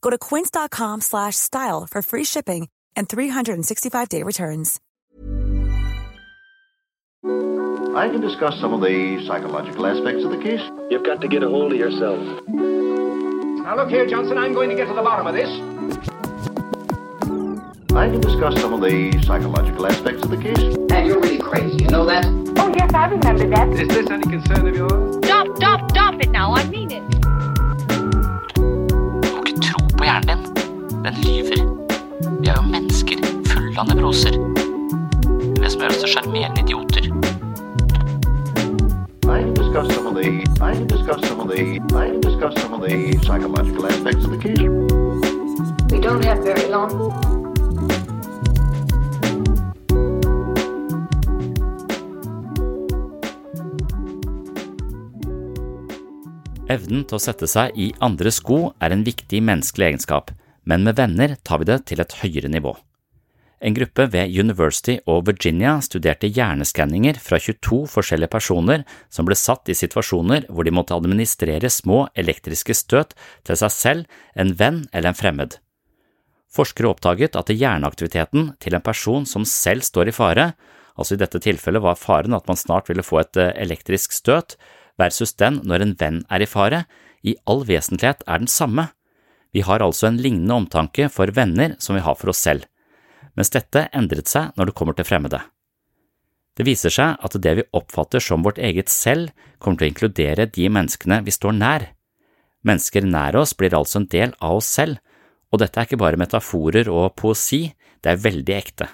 Go to quince.com slash style for free shipping and 365-day returns. I can discuss some of the psychological aspects of the case. You've got to get a hold of yourself. Now look here, Johnson, I'm going to get to the bottom of this. I can discuss some of the psychological aspects of the case. And you're really crazy, you know that? Oh, yes, I remember that. Is this any concern of yours? Stop, stop, stop it now. I mean it. Den lyver. Vi er jo mennesker fulle av nevroser. Det som gjør oss til sjarmerende idioter. I can some of the I can some of the I can some of the psychological aspects of the case. We don't have very long. Evnen til å sette seg i andres sko er en viktig menneskelig egenskap, men med venner tar vi det til et høyere nivå. En gruppe ved University of Virginia studerte hjerneskanninger fra 22 forskjellige personer som ble satt i situasjoner hvor de måtte administrere små elektriske støt til seg selv, en venn eller en fremmed. Forskere oppdaget at hjerneaktiviteten til en person som selv står i fare, altså i dette tilfellet var faren at man snart ville få et elektrisk støt, versus den når en venn er i fare, i all vesentlighet er den samme. Vi har altså en lignende omtanke for venner som vi har for oss selv, mens dette endret seg når det kommer til fremmede. Det viser seg at det vi oppfatter som vårt eget selv, kommer til å inkludere de menneskene vi står nær. Mennesker nær oss blir altså en del av oss selv, og dette er ikke bare metaforer og poesi, det er veldig ekte.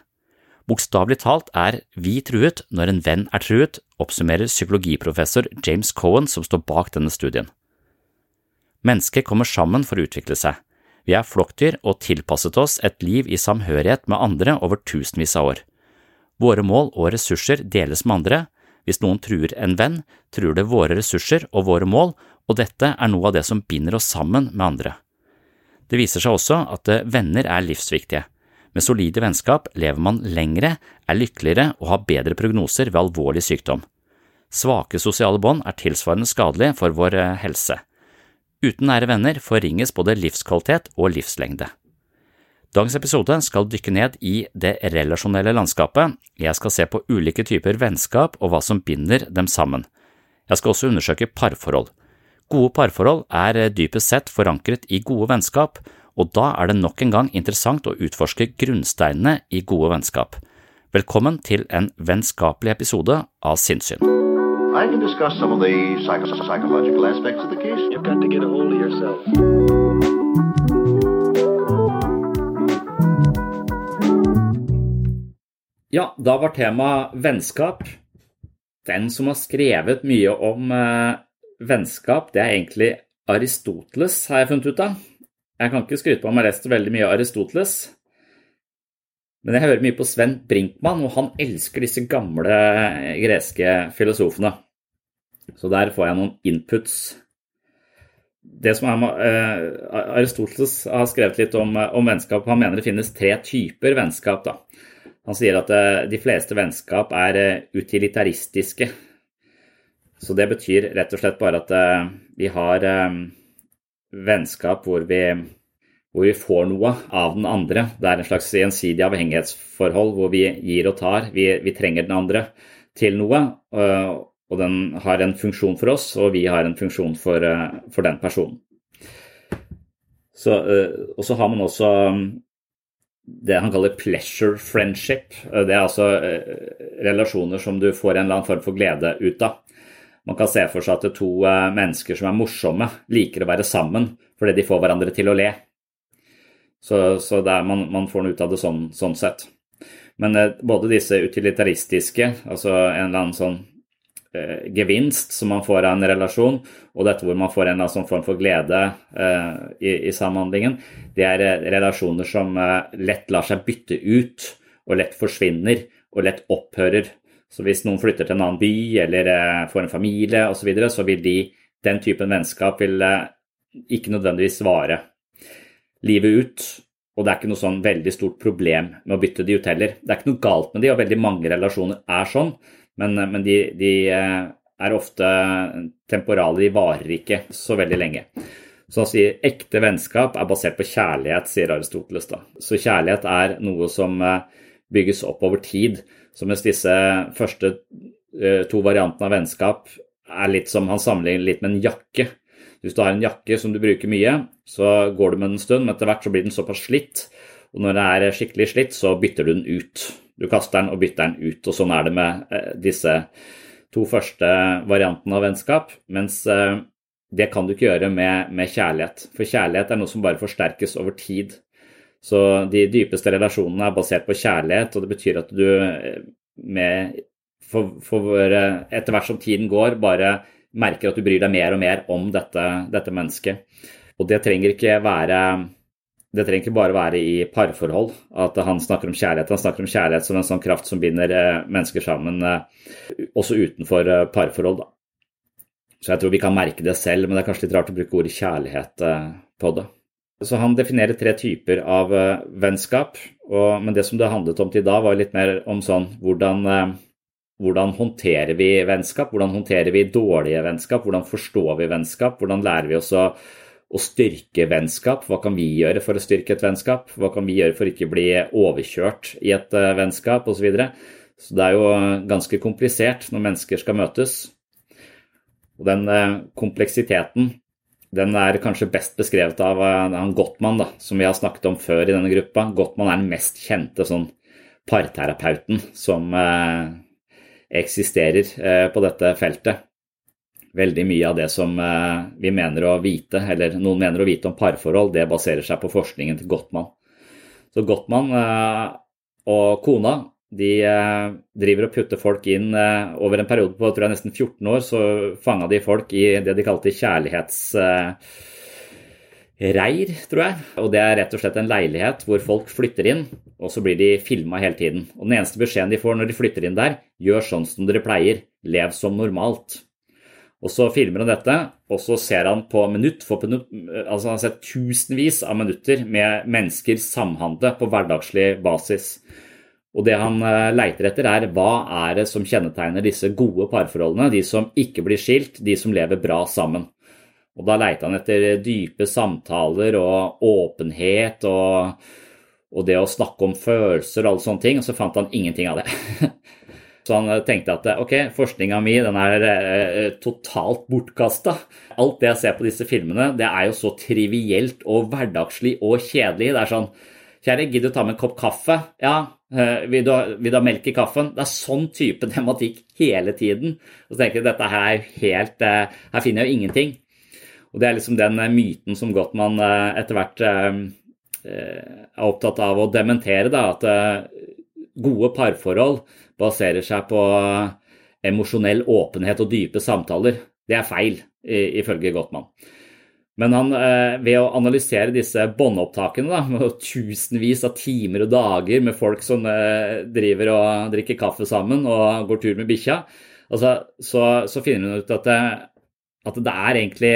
Bokstavelig talt er vi truet når en venn er truet, oppsummerer psykologiprofessor James Cohen som står bak denne studien. Mennesker kommer sammen for å utvikle seg. Vi er flokkdyr og tilpasset oss et liv i samhørighet med andre over tusenvis av år. Våre mål og ressurser deles med andre. Hvis noen truer en venn, truer det våre ressurser og våre mål, og dette er noe av det som binder oss sammen med andre. Det viser seg også at venner er livsviktige. Med solide vennskap lever man lengre, er lykkeligere og har bedre prognoser ved alvorlig sykdom. Svake sosiale bånd er tilsvarende skadelige for vår helse. Uten nære venner forringes både livskvalitet og livslengde. Dagens episode skal dykke ned i det relasjonelle landskapet. Jeg skal se på ulike typer vennskap og hva som binder dem sammen. Jeg skal også undersøke parforhold. Gode parforhold er dypest sett forankret i gode vennskap, og da er det nok en gang interessant å utforske grunnsteinene i gode vennskap. Velkommen til en vennskapelig episode av Sinnsyn. I can discuss some of the psycho psychological aspects of the case. You've got to get a hold of yourself. Ja, da var temaet vennskap. Den som har skrevet mye om eh, vennskap, det er egentlig Aristoteles, har jeg funnet ut av. Jeg kan ikke skryte på om jeg har lest veldig mye Aristoteles, men jeg hører mye på Sven Brinkmann, og han elsker disse gamle greske filosofene. Så der får jeg noen inputs. Det som er uh, Aristoteles har skrevet litt om, om, vennskap. Han mener det finnes tre typer vennskap. Da. Han sier at de fleste vennskap er utilitaristiske. Så det betyr rett og slett bare at vi har vennskap hvor vi, hvor vi får noe av den andre. Det er en slags gjensidig avhengighetsforhold hvor vi gir og tar. Vi, vi trenger den andre til noe, og den har en funksjon for oss, og vi har en funksjon for, for den personen. Så, og så har man også det han kaller pleasure friendship. Det er altså relasjoner som du får en eller annen form for glede ut av. Man kan se for seg at to mennesker som er morsomme, liker å være sammen fordi de får hverandre til å le. Så, så er, man, man, får noe ut av det sånn, sånn sett. Men eh, både disse utilitaristiske, altså en eller annen sånn eh, gevinst som man får av en relasjon, og dette hvor man får en eller annen sånn form for glede eh, i, i, samhandlingen, det er eh, relasjoner som eh, lett lar seg bytte ut, og lett forsvinner, og lett opphører. Så hvis noen flytter til en annen by eller eh, får en familie osv., så, så vil de, den typen vennskap vil ikke nødvendigvis vare livet ut. Og det er ikke noe sånn veldig stort problem med å bytte de ut heller. Det er ikke noe galt med de, og veldig mange relasjoner er sånn, men, eh, men de, de, er ofte temporale, de varer ikke så veldig lenge. Så han sier ekte vennskap er basert på kjærlighet, sier Aristoteles da. Så kjærlighet er noe som bygges opp over tid. Så mens disse første eh, to variantene av vennskap er litt som han sammenligner litt med en jakke. Hvis du har en jakke som du bruker mye, så går du med den en stund, men etter hvert så blir den såpass slitt. Og når den er skikkelig slitt, så bytter du den ut. Du kaster den og bytter den ut. Og sånn er det med eh, disse to første variantene av vennskap. Mens eh, det kan du ikke gjøre med, med kjærlighet. For kjærlighet er noe som bare forsterkes over tid. Så de dypeste relasjonene er basert på kjærlighet, og det betyr at du eh, med, for, for, etter hvert som tiden går, bare merker at du bryr deg mer og mer om dette, dette mennesket. Og det trenger ikke være det trenger ikke bare være i parforhold at han snakker om kjærlighet. Han snakker om kjærlighet som en sånn kraft som binder eh, mennesker sammen, eh, også utenfor parforhold. Da. Så jeg tror vi kan merke det selv, men det er kanskje litt rart å bruke ordet kjærlighet på det. Så han definerer tre typer av vennskap, og, men det som det handlet om til da, var litt mer om sånn hvordan, hvordan håndterer vi vennskap, hvordan håndterer vi dårlige vennskap, hvordan forstår vi vennskap, hvordan lærer vi oss å, å styrke vennskap, hva kan vi gjøre for å styrke et vennskap, hva kan vi gjøre for ikke å bli overkjørt i et uh, vennskap osv. Så, så det er jo ganske komplisert når mennesker skal møtes. Og den kompleksiteten den er kanskje best beskrevet av uh, han Gottmann, da, som vi har snakket om før i denne gruppa. Gottmann er den mest kjente sånn parterapeuten som eksisterer uh, på dette feltet. Veldig mye av det som vi mener å vite, eller noen mener å vite om parforhold, det baserer seg på forskningen til Gottmann. Så Gottmann og kona de eh, driver og putter folk inn eh, over en periode på tror jeg, nesten 14 år. Så fanga de folk i det de kalte kjærlighetsreir, tror jeg. Og det er rett og slett en leilighet hvor folk flytter inn, og så blir de filma hele tiden. Og den eneste beskjeden de får når de flytter inn der, gjør sånn som dere pleier, lev som normalt. Og så filmer han dette, og så ser han på minutt for minutt altså Han har sett tusenvis av minutter med mennesker samhandle på hverdagslig basis. Og det han eh, leiter etter, er hva er det som kjennetegner disse gode parforholdene, de som ikke blir skilt, de som lever bra sammen. Og da leita han etter dype samtaler og åpenhet og, og, det å snakke om følelser og alle sånne ting, og så fant han ingenting av det. Så han eh, tenkte at ok, forskninga mi den er eh, totalt bortkasta. Alt det jeg ser på disse filmene, det er jo så trivielt og hverdagslig og kjedelig. Det er sånn Kjære, gidder du ta med en kopp kaffe? Ja, Eh, vil du, ha melk i kaffen? Det er sånn type tematikk hele tiden. Og så tenker jeg dette her er helt eh, Her finner jeg jo ingenting. Og det er liksom den eh, myten som Gottmann etter hvert er opptatt av å dementere, da, at gode parforhold baserer seg på emosjonell åpenhet og dype samtaler. Det er feil, ifølge Gottmann. Men han, eh, ved å analysere disse båndopptakene med tusenvis av timer og dager med folk som eh, driver og drikker kaffe sammen og går tur med bikkja, altså, så, så, finner hun ut at det, at det er egentlig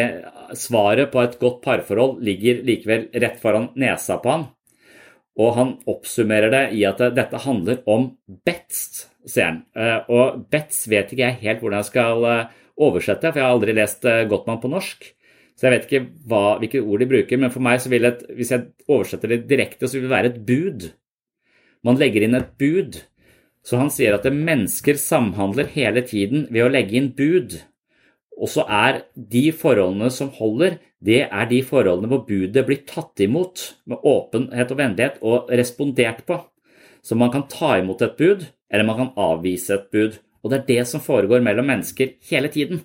Svaret på et godt parforhold ligger likevel rett foran nesa på han. Og han oppsummerer det i at dette handler om bets, sier han. Og bets vet ikke jeg helt hvordan jeg skal oversette, for jeg har aldri lest Gottmann på norsk. Så jeg vet ikke hva, hvilke ord de bruker, men for meg så vil et, hvis jeg oversetter det direkte, så vil det være et bud. Man legger inn et bud. Så han sier at mennesker samhandler hele tiden ved å legge inn bud. Og så er de forholdene som holder, det er de forholdene hvor budet blir tatt imot med åpenhet og vennlighet og respondert på. Så man kan ta imot et bud, eller man kan avvise et bud. Og det er det som foregår mellom mennesker hele tiden.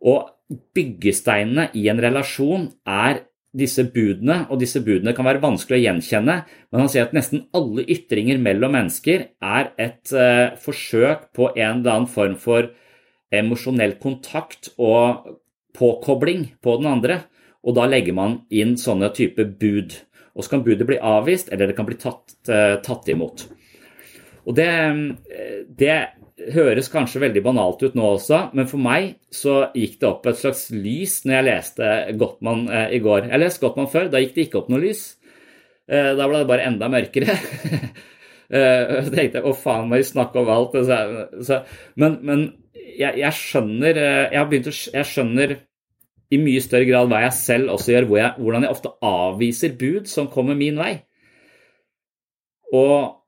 Og byggesteinene i en relasjon er disse budene, og disse budene kan være vanskelig å gjenkjenne, men han sier at nesten alle ytringer mellom mennesker er et uh, forsøk på en eller annen form for emosjonell kontakt og påkobling på den andre, og da legger man inn sånne type bud. Og så kan budet bli avvist, eller det kan bli tatt, uh, tatt imot. Og det, eh, det høres kanskje veldig banalt ut nå også, men for meg så gikk det opp et slags lys når jeg leste Gottmann eh, i går. Jeg leste Gottmann før, da gikk det ikke opp noe lys. Eh, da ble det bare enda mørkere. eh, så tenkte jeg å faen, må vi snakke om alt? Men, men jeg, jeg, skjønner eh, jeg, å, jeg skjønner i mye større grad hva jeg selv også gjør, hvor jeg, hvordan jeg ofte avviser bud som kommer min vei. Og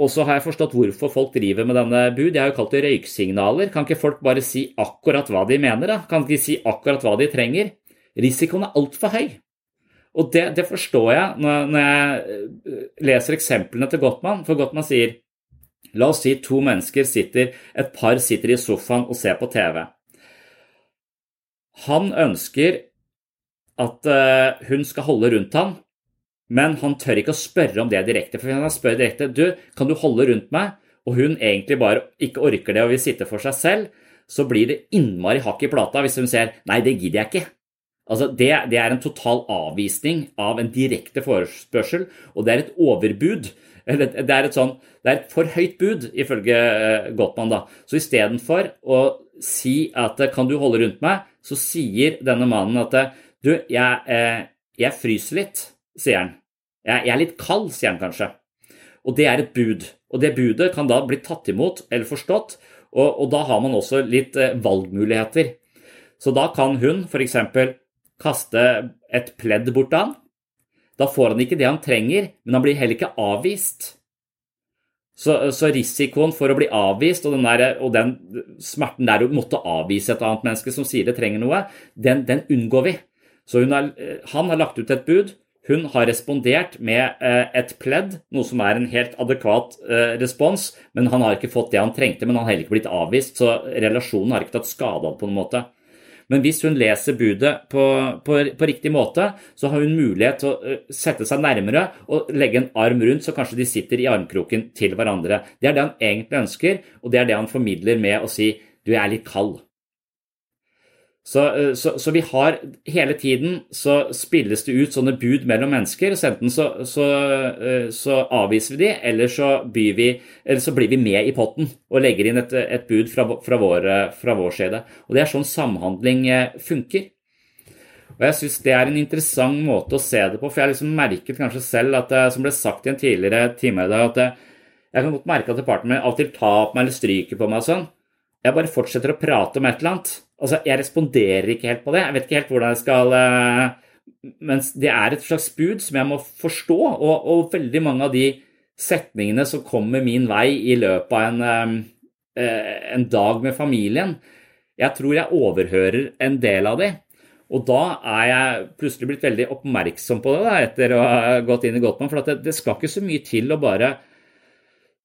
og så har jeg forstått hvorfor folk driver med denne bud. Jeg har jo kalt det røyksignaler. Kan ikke folk bare si akkurat hva de mener? da? Kan ikke de si akkurat hva de trenger? Risikoen er altfor høy. Og det, det, forstår jeg når, når, jeg eh, leser eksemplene til Gottmann. For Gottmann sier la oss si to mennesker sitter, et par sitter i sofaen og ser på TV. Han ønsker at uh, hun skal holde rundt ham, men han tør ikke å spørre om det direkte. For han spør direkte du, kan du holde rundt meg, og hun egentlig bare ikke orker det og vil sitte for seg selv, så blir det innmari hakk i plata hvis hun sier nei, det gidder jeg ikke. Altså, det, det, er en total avvisning av en direkte forespørsel, og det er et overbud. Det er et, sånn, det er et for høyt bud, ifølge eh, Gottmann. da. Så istedenfor å si at kan du holde rundt meg, så sier denne mannen at du, jeg, eh, jeg fryser litt, sier han. Jeg er litt kald, sier han kanskje. Og det er et bud. Og det budet kan da bli tatt imot eller forstått, og, og da har man også litt eh, valgmuligheter. Så da kan hun f.eks. kaste et pledd bort til han. Da får han ikke det han trenger, men han blir heller ikke avvist. Så, så risikoen for å bli avvist og den, der, og den, smerten der å måtte avvise et annet menneske som sier det trenger noe, den, den unngår vi. Så har, han har lagt ut et bud, hun har respondert med eh, et pledd, noe som er en helt adekvat eh, respons, men han har ikke fått det han trengte, men han har heller ikke blitt avvist, så relasjonen har ikke tatt skade av på noen måte. Men hvis hun leser budet på, på, på, riktig måte, så har hun mulighet til å eh, sette seg nærmere og legge en arm rundt, så kanskje de sitter i armkroken til hverandre. Det er det han egentlig ønsker, og det er det han formidler med å si du er litt kald. Så, eh, så, så, vi har hele tiden så spilles det ut sånne bud mellom mennesker. så Enten så, eh, så, avviser vi de, eller vi, eller så, blir vi med i potten og legger inn et, et bud fra, fra, vår, fra vår side. Og Det er sånn samhandling eh, funker. Og jeg syns det er en interessant måte å se det på, for jeg har liksom merket kanskje selv at som ble sagt i en tidligere time i dag, at jeg kan godt merke at partneren min av og til tar på meg eller stryker på meg og sånn. Jeg bare fortsetter å prate om et eller annet. Altså, jeg responderer ikke helt på det. Jeg vet ikke helt hvordan jeg skal uh, Mens det er et slags bud som jeg må forstå, og, og, veldig mange av de setningene som kommer min vei i løpet av en, uh, en dag med familien, jeg tror jeg overhører en del av de. Og da er jeg plutselig blitt veldig oppmerksom på det da, etter å ha gått inn i Gottmann. For det, det skal ikke så mye til å bare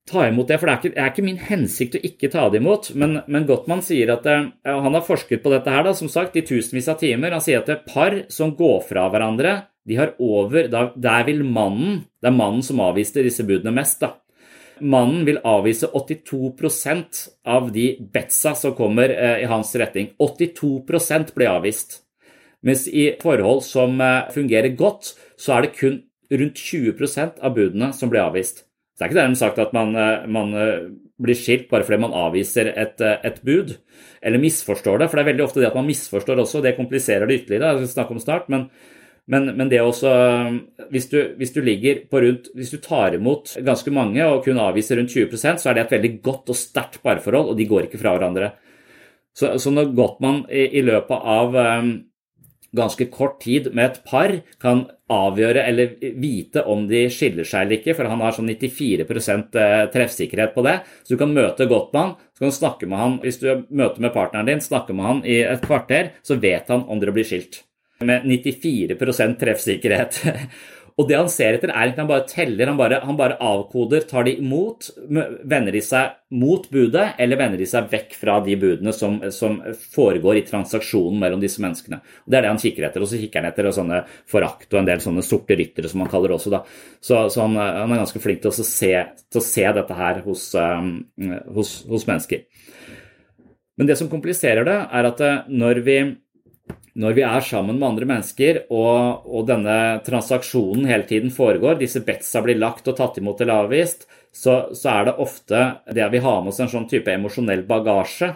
ta imot det. For det er ikke, det er ikke min hensikt å ikke ta det imot. Men, men Gottmann sier at uh, han har forsket på dette her, da, som sagt, i tusenvis av timer. Han sier at det er par som går fra hverandre, de har over da, Der vil mannen Det er mannen som avviste disse budene mest, da. Mannen vil avvise 82% av de betsa som kommer eh, i hans retning. 82% blir avvist. Mens i forhold som eh, fungerer godt, så er det kun rundt 20% av budene som blir avvist. Så det er ikke dermed sagt at man, eh, man, eh, blir skilt bare fordi man avviser et, eh, et, bud, eller misforstår det. For det er veldig ofte det at man misforstår også, det kompliserer det ytterligere. det skal snakke om snart, men, Men, men det også hvis du, hvis du, ligger på rundt Hvis du tar imot ganske mange og kun avviser rundt 20% så er det et veldig godt og sterkt parforhold, og de går ikke fra hverandre. Så, så når Gottmann i, i løpet av ganske kort tid med et par kan avgjøre eller vite om de skiller seg eller ikke, for han har sånn 94 eh, treffsikkerhet på det. Så du kan møte Gottmann, så kan du snakke med han hvis du møter med partneren din, snakke med han i et kvarter, så vet han om dere blir skilt. Med 94% treffsikkerhet. Og det han ser etter, er ikke han bare teller, han bare, han bare, avkoder. Tar de imot? Vender de seg mot budet, eller vender de seg vekk fra de budene som, som foregår i transaksjonen mellom disse menneskene? Og Det er det han kikker etter. Og så kikker han etter sånne forakt og en del sånne sorte ryttere, som han kaller det også. da. Så, så han, han, er ganske flink til å se, til å se dette her hos, um, hos, hos mennesker. Men det som kompliserer det, er at eh, når vi når vi er sammen med andre mennesker og, og, denne transaksjonen hele tiden foregår, disse betsa blir lagt og tatt imot eller avvist, så, så er det ofte det at vi har med oss en sånn type emosjonell bagasje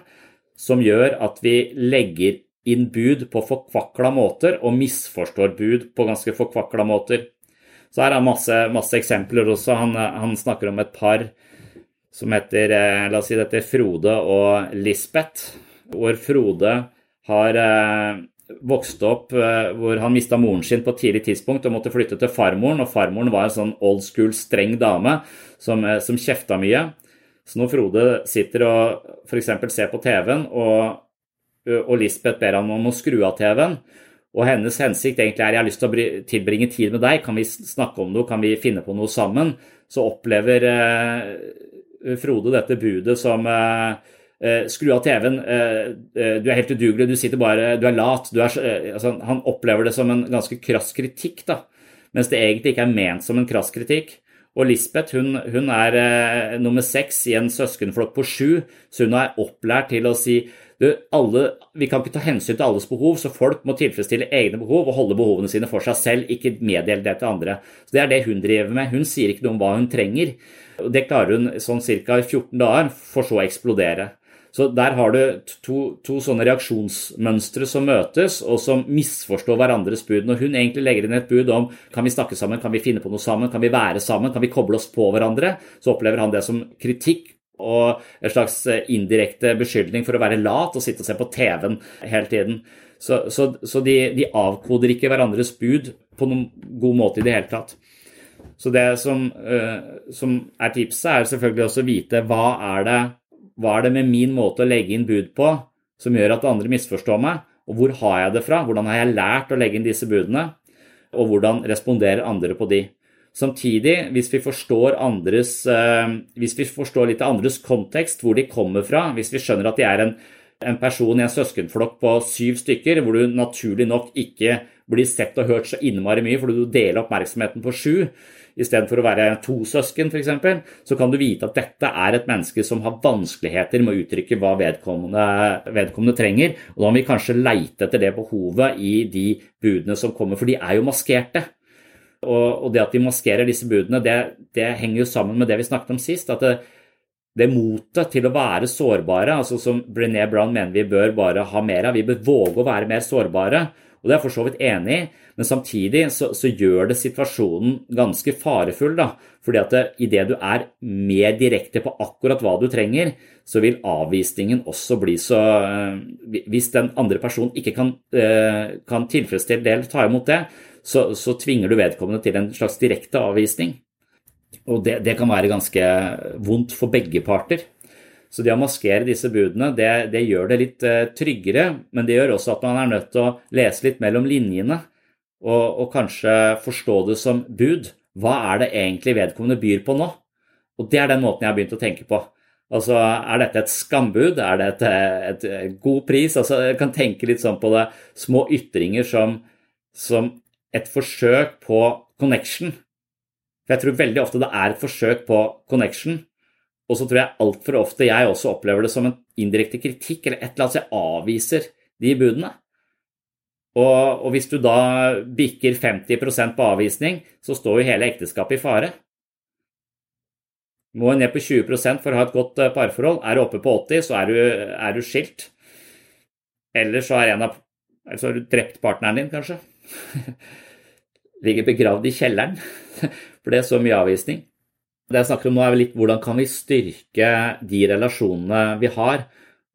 som gjør at vi legger inn bud på forkvakla måter og misforstår bud på ganske forkvakla måter. Så her er masse, masse eksempler også. Han, han, snakker om et par som heter eh, la oss si dette, Frode og Lisbeth, hvor Frode har eh, vokste opp eh, hvor han mista moren sin på et tidlig tidspunkt og måtte flytte til farmoren. Og farmoren var en sånn old school, streng dame som, eh, som kjefta mye. Så når Frode sitter og f.eks. ser på TV-en, og, og Lisbeth ber han om å skru av TV-en, og hennes hensikt egentlig er jeg har lyst til å tilbringe tid med deg, kan vi snakke om noe, kan vi finne på noe sammen, så opplever eh, Frode dette budet som Eh, skru av TV-en, eh, eh, du er helt udugelig, du sitter bare, du er lat. Du er, altså, han opplever det som en ganske krass kritikk, da, mens det egentlig ikke er ment som en krass kritikk. Og Lisbeth hun, hun er eh, nummer seks i en søskenflokk på sju, så hun er opplært til å si du, alle, vi kan ikke ta hensyn til alles behov, så folk må tilfredsstille egne behov og holde behovene sine for seg selv, ikke meddele det til andre. Så Det er det hun driver med. Hun sier ikke noe om hva hun trenger. Det klarer hun sånn ca. 14 dager, for så å eksplodere. Så der har du to, to, sånne reaksjonsmønstre som møtes, og som misforstår hverandres bud. Når hun egentlig legger inn et bud om kan vi snakke sammen, kan vi finne på noe sammen, kan vi være sammen, kan vi koble oss på hverandre, så opplever han det som kritikk og en slags eh, indirekte beskyldning for å være lat og sitte og se på TV-en hele tiden. Så, så, så de, de, avkoder ikke hverandres bud på noen god måte i det hele tatt. Så det som, uh, som er tipset, er selvfølgelig også å vite hva er det hva er det med min måte å legge inn bud på som gjør at andre misforstår meg? Og hvor har jeg det fra? Hvordan har jeg lært å legge inn disse budene? Og hvordan responderer andre på de? Samtidig, hvis vi forstår, andres, eh, hvis vi forstår litt av andres kontekst, hvor de kommer fra, hvis vi skjønner at de er en, en person i en søskenflokk på syv stykker, hvor du naturlig nok ikke blir sett og hørt så innmari mye fordi du deler oppmerksomheten på sju, istedenfor å være to søsken f.eks., så kan du vite at dette er et menneske som har vanskeligheter med å uttrykke hva vedkommende, vedkommende trenger. Og da må vi kanskje leite etter det behovet i de budene som kommer, for de er jo maskerte. Og, det at de maskerer disse budene, det, det, henger jo sammen med det vi snakket om sist. at det, det motet til å være sårbare, altså som Brené Brown mener vi bør bare ha mer av. Vi bør våge å være mer sårbare. Og det er jeg for så vidt enig i, men samtidig så, så gjør det situasjonen ganske farefull. da, fordi at idet du er mer direkte på akkurat hva du trenger, så vil avvisningen også bli så eh, Hvis den andre personen ikke kan, eh, kan tilfredsstille det eller ta imot det, så, så, tvinger du vedkommende til en slags direkte avvisning. Og det, det kan være ganske vondt for begge parter. Så det å maskere disse budene, det, det gjør det litt uh, tryggere, men det gjør også at man er nødt til å lese litt mellom linjene og, og, kanskje forstå det som bud. Hva er det egentlig vedkommende byr på nå? Og det er den måten jeg har begynt å tenke på. Altså, Er dette et skambud? Er det et, et, et god pris? Altså, Jeg kan tenke litt sånn på det. Små ytringer som, som et forsøk på connection. For jeg tror veldig ofte det er et forsøk på connection, og så tror jeg altfor ofte jeg også opplever det som en indirekte kritikk eller et eller annet, så jeg avviser de budene. Og, og hvis du da bikker 50 på avvisning, så står jo hele ekteskapet i fare. Må ned på 20% for å ha et godt eh, parforhold. Er du oppe på 80 så er du, er du skilt. Eller så, av, så har du drept partneren din, kanskje. ligger begravd i kjelleren. For det er så mye avvisning. Det jeg snakker om nå, er litt hvordan kan vi styrke de relasjonene vi har.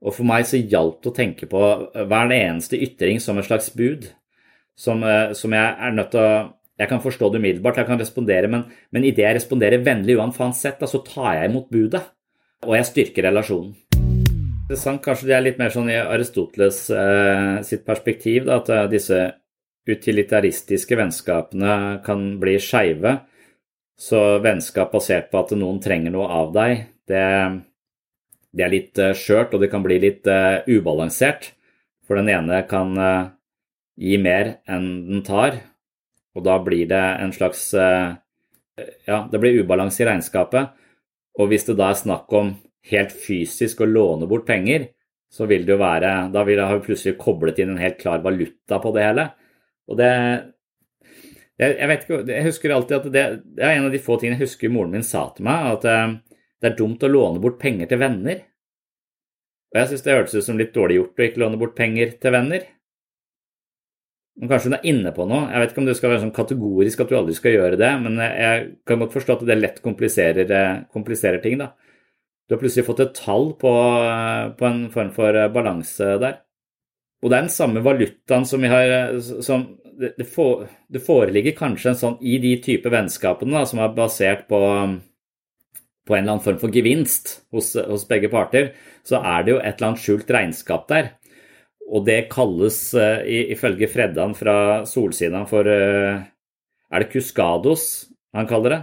Og for meg så gjaldt det å tenke på hver eneste ytring som en slags bud. Som, eh, som jeg er nødt til å Jeg kan forstå det umiddelbart, jeg kan respondere, men, men idet jeg responderer vennlig uansett, da, så tar jeg imot budet. Og jeg styrker relasjonen. Interessant, kanskje det er litt mer sånn i Aristoteles eh, sitt perspektiv, da, at eh, disse utilitaristiske vennskapene kan bli skeive. Så vennskap basert på at noen trenger noe av deg, det, det er litt uh, skjørt, og det kan bli litt uh, ubalansert. For den ene kan uh, gi mer enn den tar, og da blir det en slags Ja, det blir ubalanse i regnskapet. Og hvis det da er snakk om helt fysisk å låne bort penger, så vil det jo være Da vil det ha plutselig koblet inn en helt klar valuta på det hele. Og det jeg, jeg, vet ikke, jeg husker alltid at det, det, er en av de få tingene jeg husker moren min sa til meg, at det er dumt å låne bort penger til venner. Og jeg syns det hørtes ut som litt dårlig gjort å ikke låne bort penger til venner. Men kanskje hun er inne på noe. Jeg vet ikke om det skal være sånn kategorisk at du aldri skal gjøre det, men jeg kan godt forstå at det lett kompliserer, eh, kompliserer ting, da. Du har plutselig fått et tall på, eh, på en form for balanse der. Og det er den samme valutaen som vi har som det, for, det, foreligger kanskje en sånn i de type vennskapene da, som er basert på, på en eller annen form for gevinst hos, hos begge parter, så er det jo et eller annet skjult regnskap der. Og det kalles uh, ifølge Freddan fra Solsida for uh, Er det Cuscados han kaller det?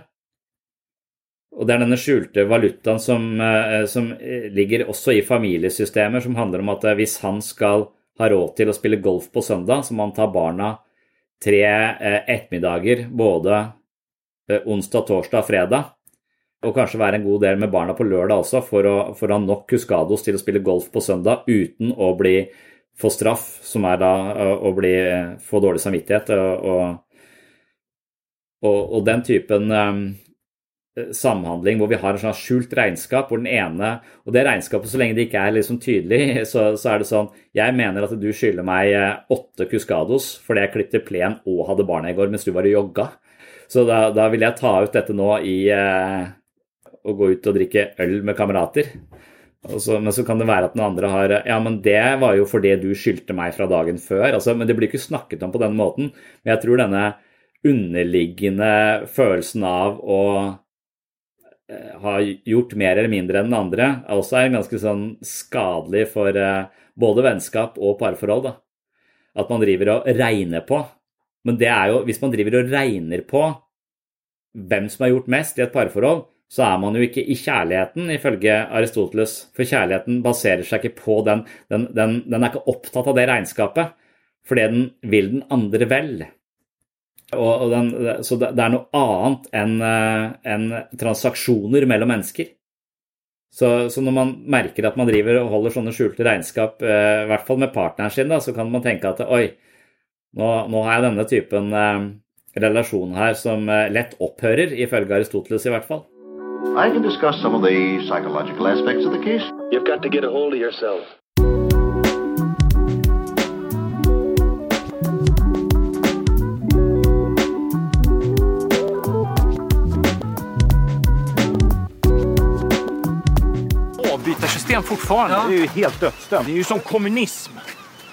Og det er denne skjulte valutaen som, uh, som, ligger også i familiesystemer, som handler om at hvis han skal ha råd til å spille golf på søndag, så må han ta barna tre ettermiddager både onsdag, torsdag og fredag. Og kanskje være en god del med barna på lørdag også, for å, for å ha nok huskados til å spille golf på søndag uten å bli få straff, som er da å bli, få dårlig samvittighet. Og, og, og den typen samhandling hvor vi har en sånn skjult regnskap hvor den ene Og det regnskapet, så lenge det ikke er liksom tydelig, så, så, er det sånn Jeg mener at du skylder meg eh, åtte Cuscados fordi jeg klippet plen og hadde barna i går mens du var og jogga. Så da, da vil jeg ta ut dette nå i eh, å gå ut og drikke øl med kamerater. Så, men så kan det være at den andre har Ja, men det var jo fordi du skyldte meg fra dagen før. Altså, men det blir ikke snakket om på den måten. Men jeg tror denne underliggende følelsen av å eh, ha gjort mer eller mindre enn den andre, også er ganske sånn skadelig for eh, både vennskap og parforhold. da. At man driver og regner på. Men det er jo, hvis man driver og regner på hvem som har gjort mest i et parforhold, så er man jo ikke i kjærligheten, ifølge Aristoteles. For kjærligheten baserer seg ikke på den. Den, den, den er ikke opptatt av det regnskapet, fordi den vil den andre vel. Og, og den, så det, er noe annet enn en transaksjoner mellom mennesker. Så, så, når man merker at man driver og holder sånne skjulte regnskap, eh, i hvert fall med partneren sin, da, så kan man tenke at oi, nå, nå har jeg denne typen eh, relasjon her som eh, lett opphører, ifølge Aristoteles i hvert fall. I can discuss some of the psychological aspects of the case. You've got to get a hold of yourself. Avbytarsystem fortfarande, ja. det är ju helt dödsdömt. Det är ju som kommunism.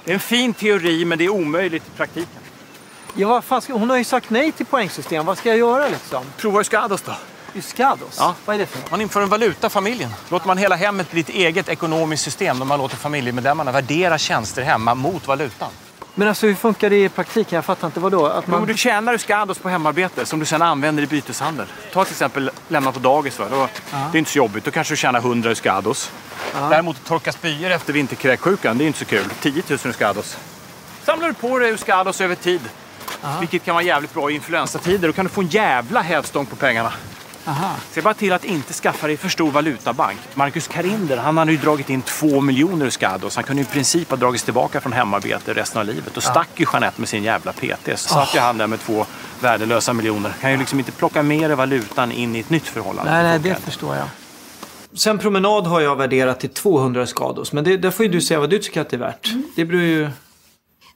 Det är en fin teori men det är omöjligt i praktiken. Ja, vad fan ska, hon har ju sagt nej till poängsystem. Vad ska jag göra liksom? Prova Euskados då. Euskados? Ja. Vad är det för något? Man inför en valuta familjen. Låter man hela hemmet bli ett eget ekonomiskt system där man låter familjemedlemmarna värdera tjänster hemma mot valutan. Men alltså hur funkar det i praktiken? Jag fattar inte. Vadå? Att man... Jo, du tjänar skados på hemarbete som du sen använder i byteshandel. Ta till exempel lämna på dagis. Va? Då, Det är inte så jobbigt. Då kanske du tjänar 100 skados. Uh -huh. Däremot att torka spyor efter vinterkräksjukan, det är inte så kul. 10 000 skados. Samlar du på dig skados över tid, Aha. vilket kan vara jävligt bra i influensatider, då kan du få en jävla hävstång på pengarna. Aha. Se bara till att inte skaffa dig för stor valutabank. Marcus Karinder, han hade ju dragit in två miljoner i Skados. Han kunde i princip ha dragits tillbaka från hemarbete resten av livet. Och stack ju Jeanette med sin jävla PT. Så satt ju han där med två värdelösa miljoner. Kan ju liksom inte plocka med dig valutan in i ett nytt förhållande. Nej, nej, det förstår jag. Sen promenad har jag värderat till 200 Skados. Men det, där får ju du säga vad du tycker att det är värt. Mm. Det beror ju...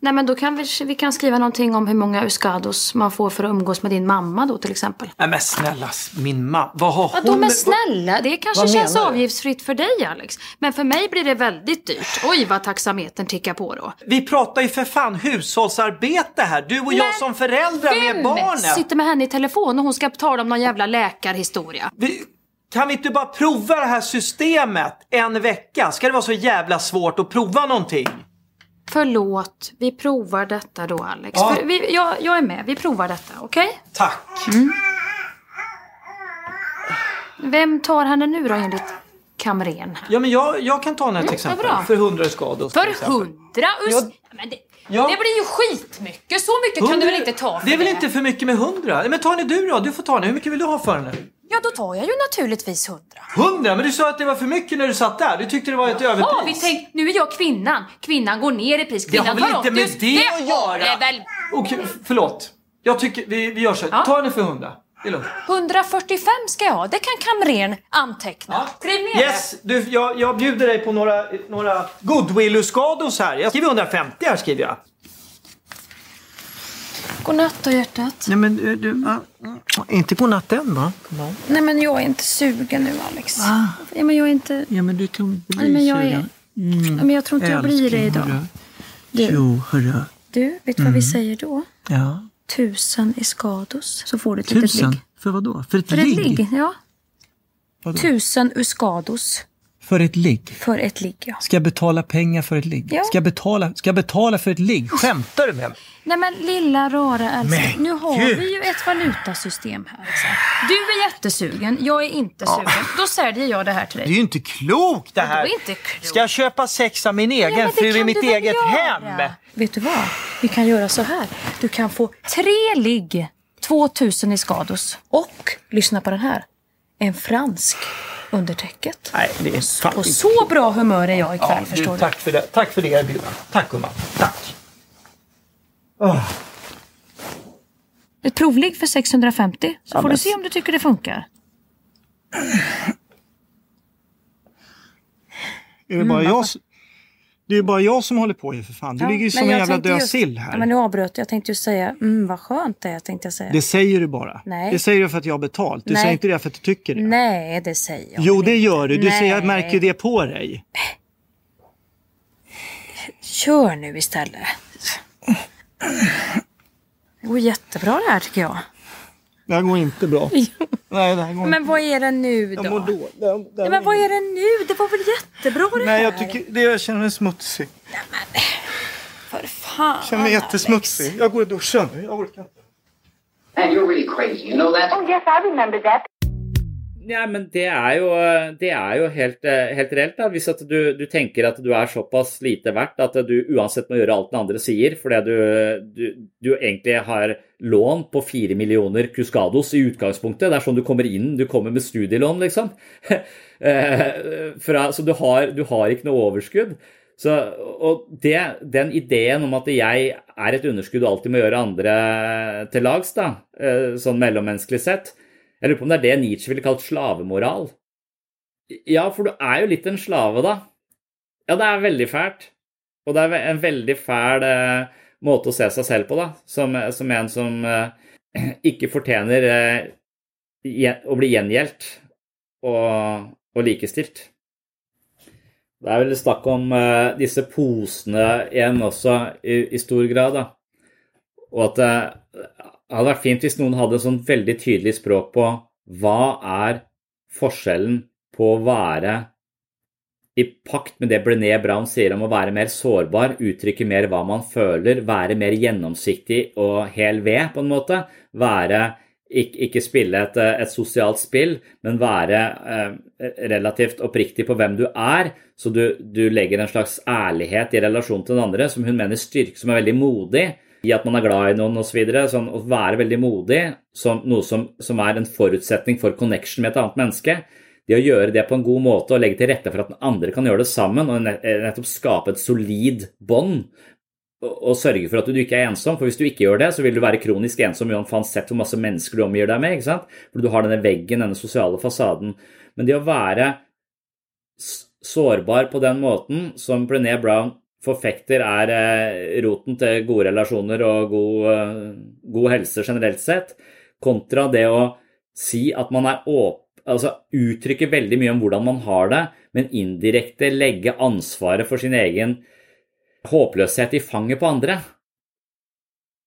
Nej men då kan vi, vi kan skriva någonting om hur många Uskados man får för att umgås med din mamma då till exempel. Nej men snälla, min mamma. Vad har hon... men snälla, det kanske känns avgiftsfritt för dig Alex. Men för mig blir det väldigt dyrt. Oj vad taxametern tickar på då. Vi pratar ju för fan hushållsarbete här. Du och jag som föräldrar med barnen. sitter med henne i telefon och hon ska tala om någon jävla läkarhistoria? Vi, kan vi inte bara prova det här systemet en vecka? Ska det vara så jävla svårt att prova någonting? Förlåt, vi provar detta då Alex. Ja. Vi, jag, jag är med, vi provar detta, okej? Tack. Vem tar henne nu då enligt kamren? Ja men jag, jag kan ta henne till Mm, exempel. vad bra. För 100 skados. För hundra us... Ja. Men det, Ja. det blir ju skitmycket. Så mycket kan du väl inte ta för Det är väl inte för mycket med 100? Men ta henne du då. Du får ta henne. Hur mycket vill du ha för den? Ja, då tar jag ju naturligtvis hundra. 100? Men du sa att det var för mycket när du satt där. Du tyckte det var ett Ja, vi överpris. tänk, nu är jag kvinnan. Kvinnan går ner i pris. Det har väl inte med det att har göra? det väl. Okej, förlåt. Jag tycker vi, vi gör så. ja. Ta henne för 100. Det är lugnt. 145 ska jag ha. Det kan kamrern anteckna. Skriv ner Yes, du, jag, jag bjuder dig på några, några goodwill-skados här. Jag skriver 150 här skriver jag. Det. Godnatt då hjärtat. Nej men du, du inte godnatt än va? Nej men jag är inte sugen nu Alex. Ja, men jag är inte... Ja men du kan bli Nej, men jag är- Mm. Ja, men jag tror inte jag blir det idag. hörru. Du. Jo, hörru. Du, vet du vad vi säger då? Ja. Tusen i skados. Så får du ett litet ligg. För vad då? För ett För ett ligg? ligg, ja. Vadå? Tusen uskados För ett ligg? för ett ligg, ja. Ska jag betala pengar för ett ligg? Ja. Ska, jag betala, ska jag betala för ett ligg? Skämtar du med mig? Nej men lilla rara älskling, nu har gud. vi ju ett valutasystem här. Alltså. Du är jättesugen, jag är inte sugen. Då säljer jag det här till Det är dig. ju inte klokt det här! Vadå inte klokt? Ska jag köpa sex av min egen ja, fru i mitt eget göra? hem? Vet du vad? Vi kan göra så här. Du kan få tre ligg, 2000 i skados. Och, lyssna på den här, en fransk under täcket. Nej, det är fan Och så bra humör är jag ikväll, Ja, förstår du, du. tack för det. Tack för det erbjudandet. Tack gumman. Tack. Oh. Ett provligg för 650, så Ja, får men- du se om du tycker det funkar. Är det bara jag s- Det är ju bara jag som håller på ju för fan. Du Ja, ligger ju som en jävla död sill här. Ja, men nu avbröt jag. Jag tänkte ju säga, mm, vad skönt det är, tänkte jag säga. Det säger du bara. Nej. Det säger du för att jag har betalt. Du Nej. säger inte det för att du tycker det. Nej, det säger jag Jo, det gör du. Du säger, jag märker det på dig. Kör nu istället. Det går jättebra det här tycker jag. Det här går inte bra. Nej, det här går Men inte vad är det nu då? Jag mår dåligt. Det här- det här men går vad är det nu? Det var väl jättebra det Nej, här? jag tycker det jag känner mig smutsig. För fan. Jag känner mig jättesmutsig. Jag går och duschar nu. Jag orkar inte. Man, you're really crazy. You know that? Oh, yes, I remember that. Ja, men det er jo, det er jo helt, eh, helt reelt. da. Hvis du, du tenker at du er såpass lite verdt at du uansett må gjøre alt den andre sier, fordi du, du, du egentlig har lån på fire millioner Cuscados i utgangspunktet. Det er sånn du kommer inn. Du kommer med studielån, liksom. Eh, Fra, så du har, du har ikke noe overskudd. Så, og det, den ideen om at jeg er et underskudd og alltid må gjøre andre til lags, da, eh, sånn mellommenneskelig sett, jeg lurer på om det er det Nietzsche ville kalt slavemoral. Ja, for du er jo litt en slave, da. Ja, det er veldig fælt. Og det er en veldig fæl eh, måte å se seg selv på, da. Som, som en som eh, ikke fortjener eh, å bli gjengjeldt og, og likestilt. Det er vel snakk om eh, disse posene igjen også, i, i stor grad, da. Og at eh, det hadde vært fint hvis noen hadde sånn veldig tydelig språk på hva er forskjellen på å være i pakt med det Brené Brown sier om å være mer sårbar, uttrykke mer hva man føler, være mer gjennomsiktig og hel ved, på en måte. Være ikke, ikke spille et, et sosialt spill, men være eh, relativt oppriktig på hvem du er, så du, du legger en slags ærlighet i relasjon til den andre, som hun mener styrke, som er veldig modig, i at man er glad i noen osv. Sånn, å være veldig modig, som noe som, som er en forutsetning for connection med et annet menneske. Det å gjøre det på en god måte og legge til rette for at den andre kan gjøre det sammen, og nettopp skape et solid bånd og og sørge for at du ikke er ensom. For hvis du ikke gjør det, så vil du være kronisk ensom uansett hvor masse mennesker du omgir deg med. ikke sant? For du har denne veggen, denne sosiale fasaden. Men det å være sårbar på den måten som Brené Brown forfekter er eh, roten til gode relasjoner og god, eh, god helse generelt sett, kontra det å si at man er åpen altså uttrykke veldig mye om hvordan man har det, men indirekte legge ansvaret for sin egen håpløshet i fanget på andre.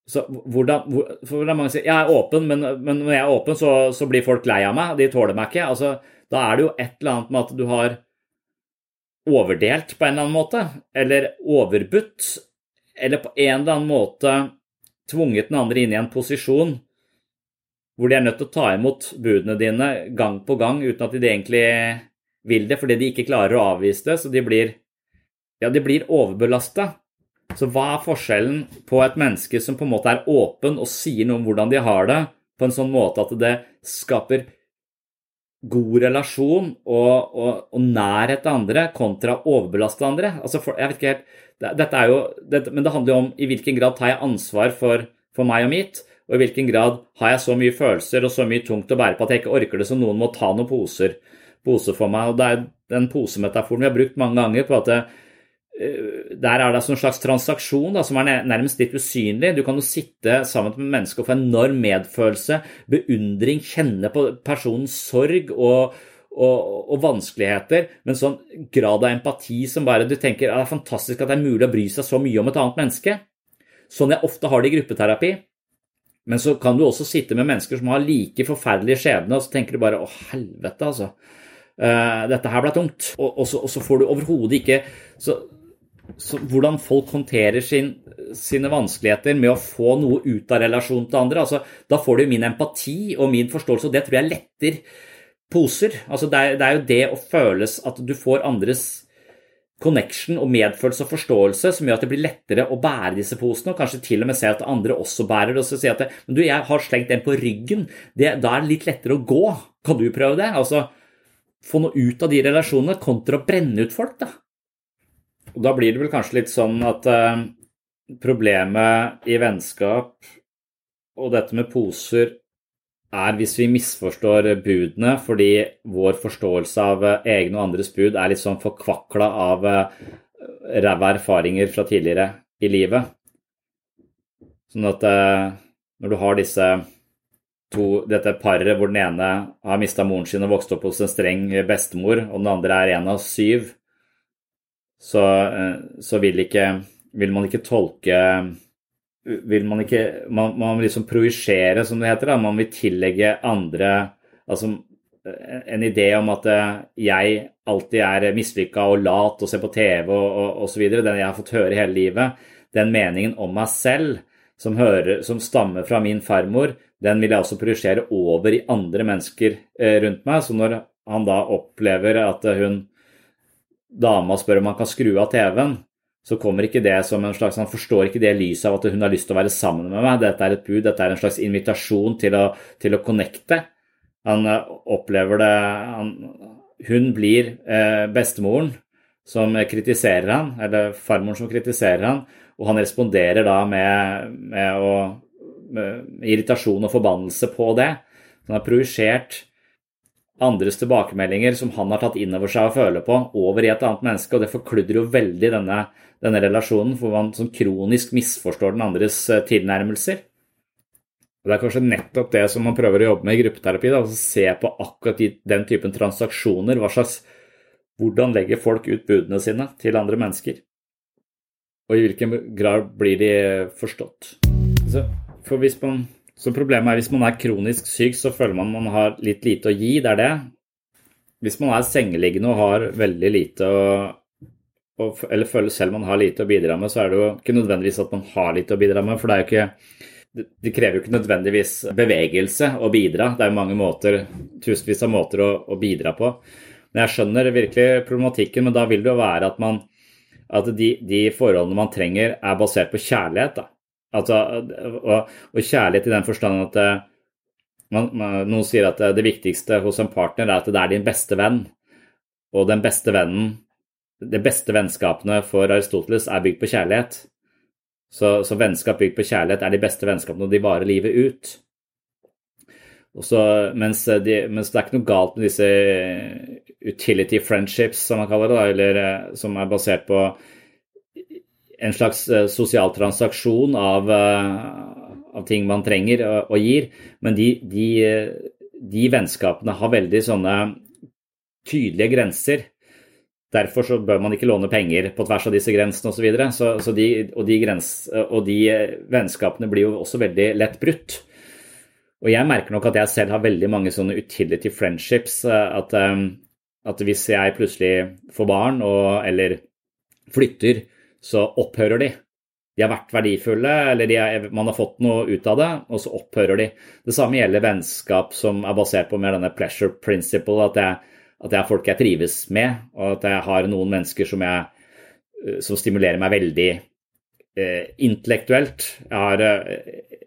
Så hvordan, hvordan mange sier jeg er åpen, men, men, når jeg er åpen, så, så, blir folk lei av meg. De tåler meg ikke. Altså, da er det jo et eller annet med at du har overdelt på en eller annen måte, eller overbudt, eller på en eller annen måte tvunget den andre inn i en posisjon hvor de er nødt til å ta imot budene dine gang på gang uten at de egentlig vil det, fordi de ikke klarer å avvise det, så de blir, ja, blir overbelasta. Så hva er forskjellen på et menneske som på en måte er åpen og sier noe om hvordan de har det, på en sånn måte at det skaper god relasjon og, og, og nærhet til andre, kontra overbelaste andre? Altså for, jeg vet ikke helt, dette er jo, det, Men det handler jo om i hvilken grad tar jeg ansvar for, for meg og mitt, og i hvilken grad har jeg så mye følelser og så mye tungt å bære på at jeg ikke orker det, så noen må ta noen poser, poser for meg. Og Det er den posemetaforen vi har brukt mange ganger på at det, der er det altså en slags transaksjon da, som er nærmest litt usynlig. Du kan jo sitte sammen med mennesker og få enorm medfølelse, beundring, kjenne på personens sorg og, og, og, vanskeligheter, men sånn grad av empati som bare du tenker det er fantastisk at det er mulig å bry seg så mye om et annet menneske. Sånn jeg ofte har det i gruppeterapi. Men så kan du også sitte med mennesker som har like forferdelige skjebner, og så tenker du bare 'å, helvete', altså. Uh, dette her ble tungt. Og, og, så, og så, får du overhodet ikke så, så, Hvordan folk håndterer sin, sine vanskeligheter med å få noe ut av relasjonen til andre. Altså, da får du min empati og min forståelse, og det tror jeg letter poser. Altså, det, er, det er jo det å føles at du får andres connection og medfølelse og forståelse som gjør at det blir lettere å bære disse posene, og kanskje til og med se at andre også bærer det. og så si at det, men du, jeg har slengt den på ryggen, det, da er det litt lettere å gå. Kan du prøve det? Altså, Få noe ut av de relasjonene kontra å brenne ut folk, da. Og Da blir det vel kanskje litt sånn at eh, problemet i vennskap og dette med poser er hvis vi misforstår budene fordi vår forståelse av eh, egne og andres bud er litt sånn forkvakla av eh, ræva erfaringer fra tidligere i livet. Sånn at eh, når du har disse to, dette paret hvor den ene har mista moren sin og vokst opp hos en streng bestemor, og den andre er en av syv, så, så vil, ikke, vil man ikke tolke vil man ikke Man, man vil liksom projisere, som det heter. da, Man vil tillegge andre altså en idé om at eh, jeg alltid er mislykka og lat og ser på TV og osv., den jeg har fått høre hele livet, den meningen om meg selv som, hører, som stammer fra min farmor, den vil jeg også projisere over i andre mennesker eh, rundt meg. Så når han da opplever at hun dama spør om han kan skru av TV-en, så kommer ikke det som en slags Han forstår ikke det lyset av at hun har lyst til å være sammen med meg. Dette er et bud, dette er en slags invitasjon til å, til å connecte. Han eh, opplever det han, Hun blir eh, bestemoren som kritiserer han, eller farmoren som kritiserer han, og han responderer da med, med, å, med irritasjon og forbannelse på det. Han har projisert andres tilbakemeldinger som han har tatt inn over seg og føler på, over i et annet menneske, og det forkludrer jo veldig denne, denne relasjonen, hvor man sånn kronisk misforstår den andres eh, tilnærmelser. Og Det er kanskje nettopp det som man prøver å jobbe med i gruppeterapi, da, altså se på akkurat den typen transaksjoner. hva slags, Hvordan legger folk ut budene sine til andre mennesker? Og i hvilken grad blir de forstått? Så, for hvis man så problemet er hvis man er kronisk syk, så føler man man har litt lite å gi. Det er det. Hvis man er sengeliggende og har veldig lite å eller føler selv man har lite å bidra med, så er det jo ikke nødvendigvis at man har lite å bidra med. For det ikke det krever jo ikke nødvendigvis bevegelse å bidra. Det er jo mange måter, tusenvis av måter å, å, bidra på. Men jeg skjønner virkelig problematikken, men da vil det jo være at, man, at de, de, forholdene man trenger, er basert på kjærlighet. da. Altså, og, og, kjærlighet i den forstand at eh, man, man, noen sier at det viktigste hos en partner er at det er din beste venn. Og den beste vennen, de beste vennskapene for Aristoteles er bygd på kjærlighet. Så, så vennskap bygd på kjærlighet er de beste vennskapene, og de varer livet ut. Så, mens, de, mens, det er ikke noe galt med disse utility friendships, som man kaller det, eller eh, som er basert på en slags sosial transaksjon av, av ting man trenger og, og gir. Men de, de, de, vennskapene har veldig sånne tydelige grenser. Derfor så bør man ikke låne penger på tvers av disse grensene osv. Så så, så de, og, de og de vennskapene blir jo også veldig lett brutt. Og jeg merker nok at jeg selv har veldig mange sånne utility friendships. At, at hvis jeg plutselig får barn og, eller flytter, så opphører de. De har vært verdifulle, eller er, man har fått noe ut av det, og så opphører de. Det samme gjelder vennskap som er basert på mer denne pleasure principle, at jeg, at jeg folk jeg trives med, og at jeg har noen mennesker som, jeg, eh, som stimulerer meg veldig eh, intellektuelt. Jeg har, eh,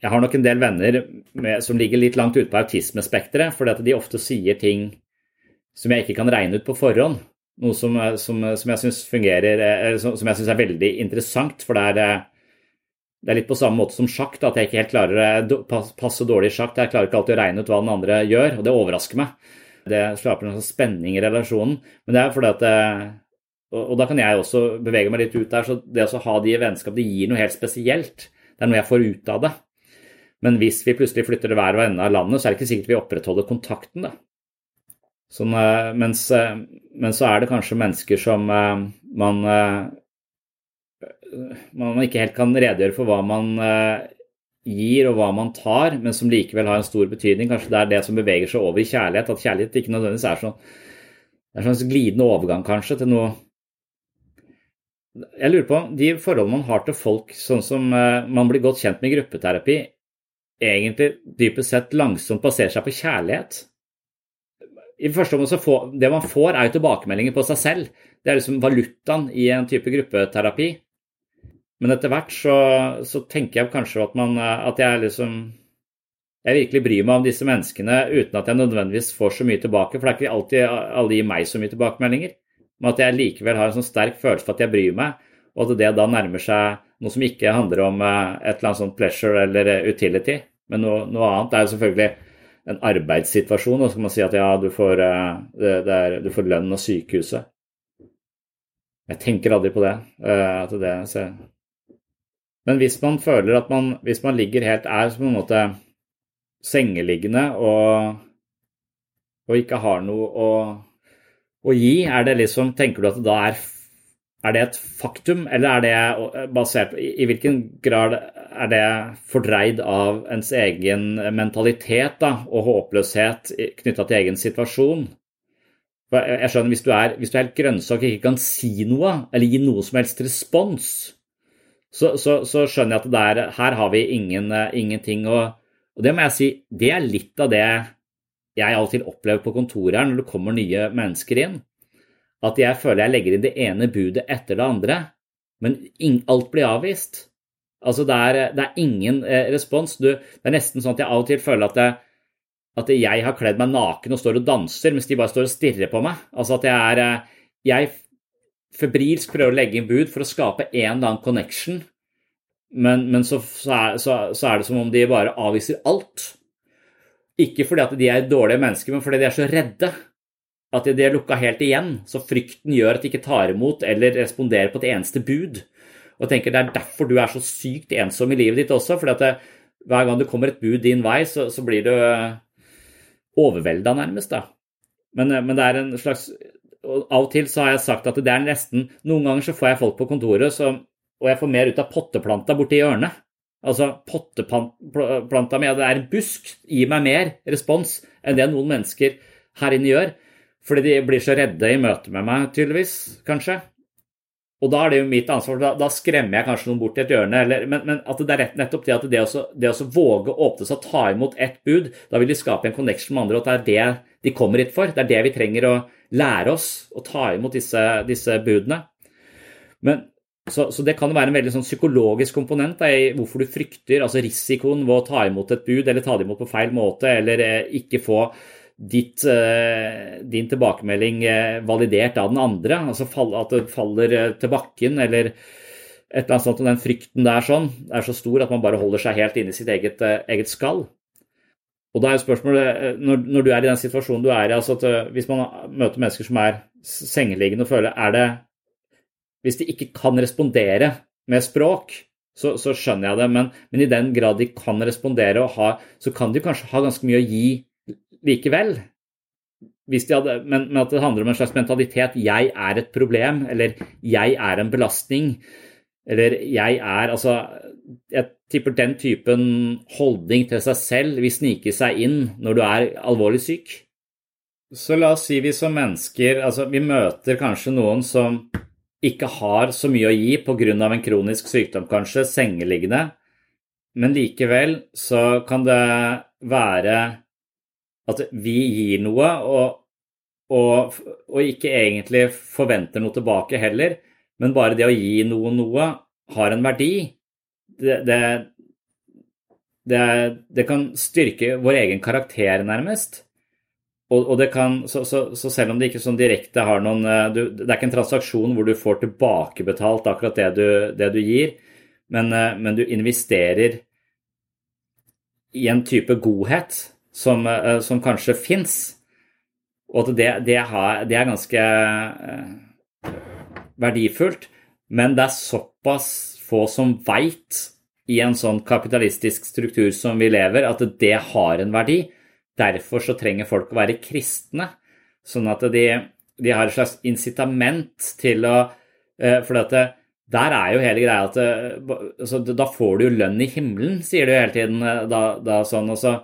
jeg har, nok en del venner med, som ligger litt langt ute på autismespekteret, fordi at de ofte sier ting som jeg ikke kan regne ut på forhånd. Noe som, som, som jeg syns fungerer eh, som, som jeg syns er veldig interessant. For det er, eh, det er, litt på samme måte som sjakk, at jeg ikke helt klarer å passe dårlig i sjakk. Jeg klarer ikke alltid å regne ut hva den andre gjør, og det overrasker meg. Det skaper en spenning i relasjonen. Men det er fordi at og, da kan jeg også bevege meg litt ut der. Så det å ha de vennskap, det gir noe helt spesielt. Det er noe jeg får ut av det. Men hvis vi plutselig flytter til hver og ende av landet, så er det ikke sikkert vi opprettholder kontakten. da. Sånn, mens, eh, men så er det kanskje mennesker som eh, man, man ikke helt kan redegjøre for hva man gir og hva man tar, men som likevel har en stor betydning. Kanskje det er det som beveger seg over i kjærlighet. At kjærlighet ikke nødvendigvis er sånn det er en slags glidende overgang kanskje til noe Jeg lurer på de forholdene man har til folk, sånn som man blir godt kjent med i gruppeterapi, egentlig dypest sett langsomt baserer seg på kjærlighet i første omgang så får, Det man får, er jo tilbakemeldinger på seg selv. Det er liksom valutaen i en type gruppeterapi. Men etter hvert så, så tenker jeg kanskje at, man, at jeg liksom jeg virkelig bryr meg om disse menneskene uten at jeg nødvendigvis får så mye tilbake. For det er ikke alltid alle gir meg så mye tilbakemeldinger. Men at jeg likevel har en sånn sterk følelse for at jeg bryr meg, og at det da nærmer seg noe som ikke handler om eh, et eller annet sånt pleasure eller utility, men noe, noe annet. Er jo selvfølgelig en arbeidssituasjon, og så kan man si at ja, du får, eh, det, det er, du får lønn av sykehuset. Jeg tenker aldri på det. Eh, at det så. Men hvis man føler at man, hvis man ligger helt er på en måte sengeliggende og, og ikke har noe å, å gi, er det liksom, tenker du at det da er er det et faktum, eller er det basert på I hvilken grad er det fordreid av ens egen mentalitet da, og håpløshet knytta til egen situasjon? Jeg skjønner, Hvis du er, hvis du er helt grønnsak og ikke kan si noe, eller gi noe som helst respons, så, så, så skjønner jeg at der, her har vi ingen, ingenting. Og, og det må jeg si, det er litt av det jeg alltid opplever på kontoret her når det kommer nye mennesker inn at jeg føler jeg legger inn det ene budet etter det andre, men alt blir avvist. Altså, det er, det er ingen eh, respons. Du, det er nesten sånn at jeg av og til føler at, det, at jeg har kledd meg naken og står og danser, mens de bare står og stirrer på meg. Altså at jeg er eh, Jeg febrilsk prøver å legge inn bud for å skape en eller annen connection, men, men så, så, er, så, så er det som om de bare avviser alt. Ikke fordi at de er dårlige mennesker, men fordi de er så redde at de er lukka helt igjen, så frykten gjør at de ikke tar imot eller responderer på et eneste bud. Og jeg tenker Det er derfor du er så sykt ensom i livet ditt også. fordi at det, hver gang det kommer et bud din vei, så, så blir du eh, overvelda nærmest. da. Men, eh, men, det er en slags Av og til så har jeg sagt at det er nesten Noen ganger så får jeg folk på kontoret, så, og jeg får mer ut av potteplanta borti hjørnet. Altså potteplanta mi, det er en busk, gir meg mer respons enn det noen mennesker her inne gjør. Fordi de blir så redde i møte med meg, tydeligvis, kanskje. Og da er det jo mitt ansvar. Da, da skremmer jeg kanskje noen bort i et hjørne. Eller, men, men, at det er rett, nettopp det at det å, det også våge å åpne seg og ta imot ett bud, da vil de skape en connection med andre, og at det er det de kommer hit for. Det er det vi trenger å lære oss, å ta imot disse, disse budene. Men, så, så, det kan være en veldig sånn psykologisk komponent da, i hvorfor du frykter altså risikoen ved å ta imot et bud, eller ta det imot på feil måte, eller eh, ikke få ditt, eh, din tilbakemelding eh, validert av den andre, altså at det faller eh, til bakken eller et eller annet sånt, og den frykten der sånn, er så stor at man bare holder seg helt inne i sitt eget, eget skall. Og da er jo spørsmålet, når, når, du er i den situasjonen du er i, altså at hvis man møter mennesker som er sengeliggende og føler er det, hvis de ikke kan respondere med språk, så, så skjønner jeg det. Men, men, i den grad de kan respondere, og ha, så kan de kanskje ha ganske mye å gi likevel. Hadde, men, men, at det handler om en slags mentalitet 'jeg er et problem', eller 'jeg er en belastning', eller 'jeg er Altså, jeg tipper den typen holdning til seg selv vil snike seg inn når du er alvorlig syk. Så la oss si vi som mennesker Altså, vi møter kanskje noen som ikke har så mye å gi pga. en kronisk sykdom, kanskje, sengeliggende, men likevel så kan det være at vi gir noe, og, og, og, ikke egentlig forventer noe tilbake heller, men bare det å gi noen noe har en verdi. Det, det, det, det kan styrke vår egen karakter, nærmest. Og, og, det kan, så, så, så, selv om det ikke sånn direkte har noen eh, du, Det er ikke en transaksjon hvor du får tilbakebetalt akkurat det du, det du gir, men, eh, men, du investerer i en type godhet som, eh, som kanskje fins. Og at det, det, har, det, er ganske verdifullt. Men det er såpass få som veit i en sånn kapitalistisk struktur som vi lever, at det har en verdi Derfor så trenger folk å være kristne, sånn at de, de har et slags incitament til å eh, For det, der er jo hele greia at eh, altså, Da får du jo lønn i himmelen, sier du hele tiden. Eh, da, da sånn, og, så,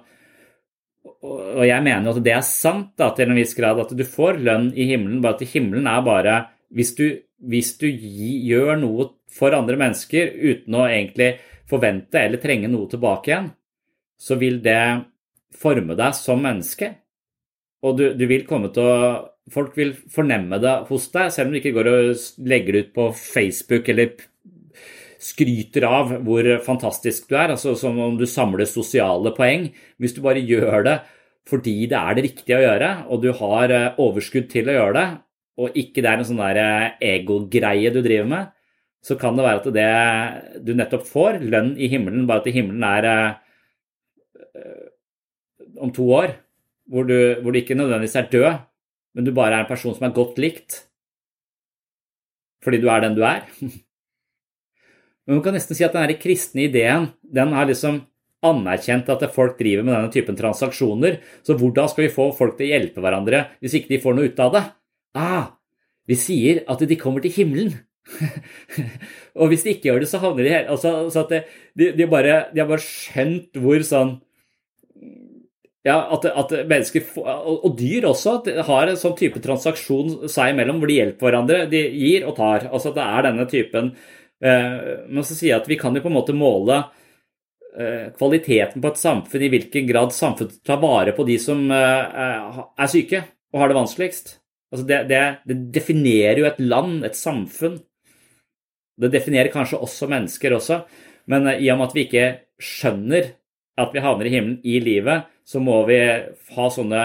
og jeg mener jo at det er sant da, til en viss grad, at du får lønn i himmelen, bare at himmelen er bare Hvis du, hvis du gjør noe for andre mennesker uten å egentlig forvente eller trenge noe tilbake igjen, så vil det forme deg som menneske. Og du, du, vil komme til å Folk vil fornemme det hos deg, selv om du ikke går og legger det ut på Facebook eller skryter av hvor fantastisk du er, altså som om du samler sosiale poeng. Hvis du bare gjør det fordi det er det riktige å gjøre, og du har eh, overskudd til å gjøre det, og ikke det er en sånn der eh, egogreie du driver med, så kan det være at det du nettopp får, lønn i himmelen, bare at himmelen er eh, om to år, hvor du, hvor du ikke nødvendigvis er død, men du bare er en person som er godt likt fordi du er den du er. Men man kan nesten si at den kristne ideen den har liksom anerkjent at folk driver med denne typen transaksjoner. Så hvordan skal vi få folk til å hjelpe hverandre hvis ikke de får noe ut av det? Ah, vi sier at de kommer til himmelen. og hvis de ikke gjør det, så havner de her altså, så at de, de, bare, de har bare skjønt hvor sånn ja, at, at, mennesker, og dyr også, har en sånn type transaksjon seg imellom hvor de hjelper hverandre. De gir og tar. Altså at det er denne typen Men så sier jeg at vi kan jo på en måte måle eh, kvaliteten på et samfunn i hvilken grad samfunnet tar vare på de som eh, er syke og har det vanskeligst. Altså det, det, det definerer jo et land, et samfunn. Det definerer kanskje også mennesker også, men i og med at vi ikke skjønner at vi havner i himmelen i livet, så må vi ha sånne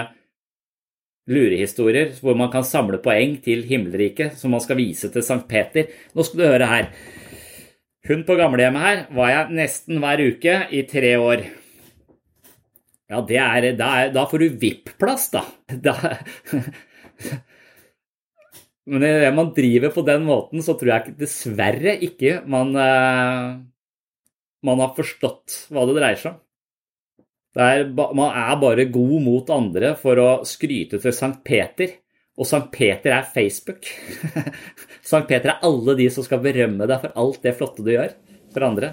lurehistorier hvor man kan samle poeng til himmelriket som man skal vise til Sankt Peter. Nå skal du høre her. Hun på gamlehjemmet her var jeg nesten hver uke i tre år. Ja, det er, da, er, da får du VIP-plass, da. da. Men når man driver på den måten, så tror jeg dessverre ikke man, eh, man har forstått hva det dreier seg om. Er, man er bare god mot andre for å skryte til Sankt Peter. Og Sankt Peter er Facebook. Sankt Peter er alle de som skal berømme deg for alt det flotte du gjør for andre.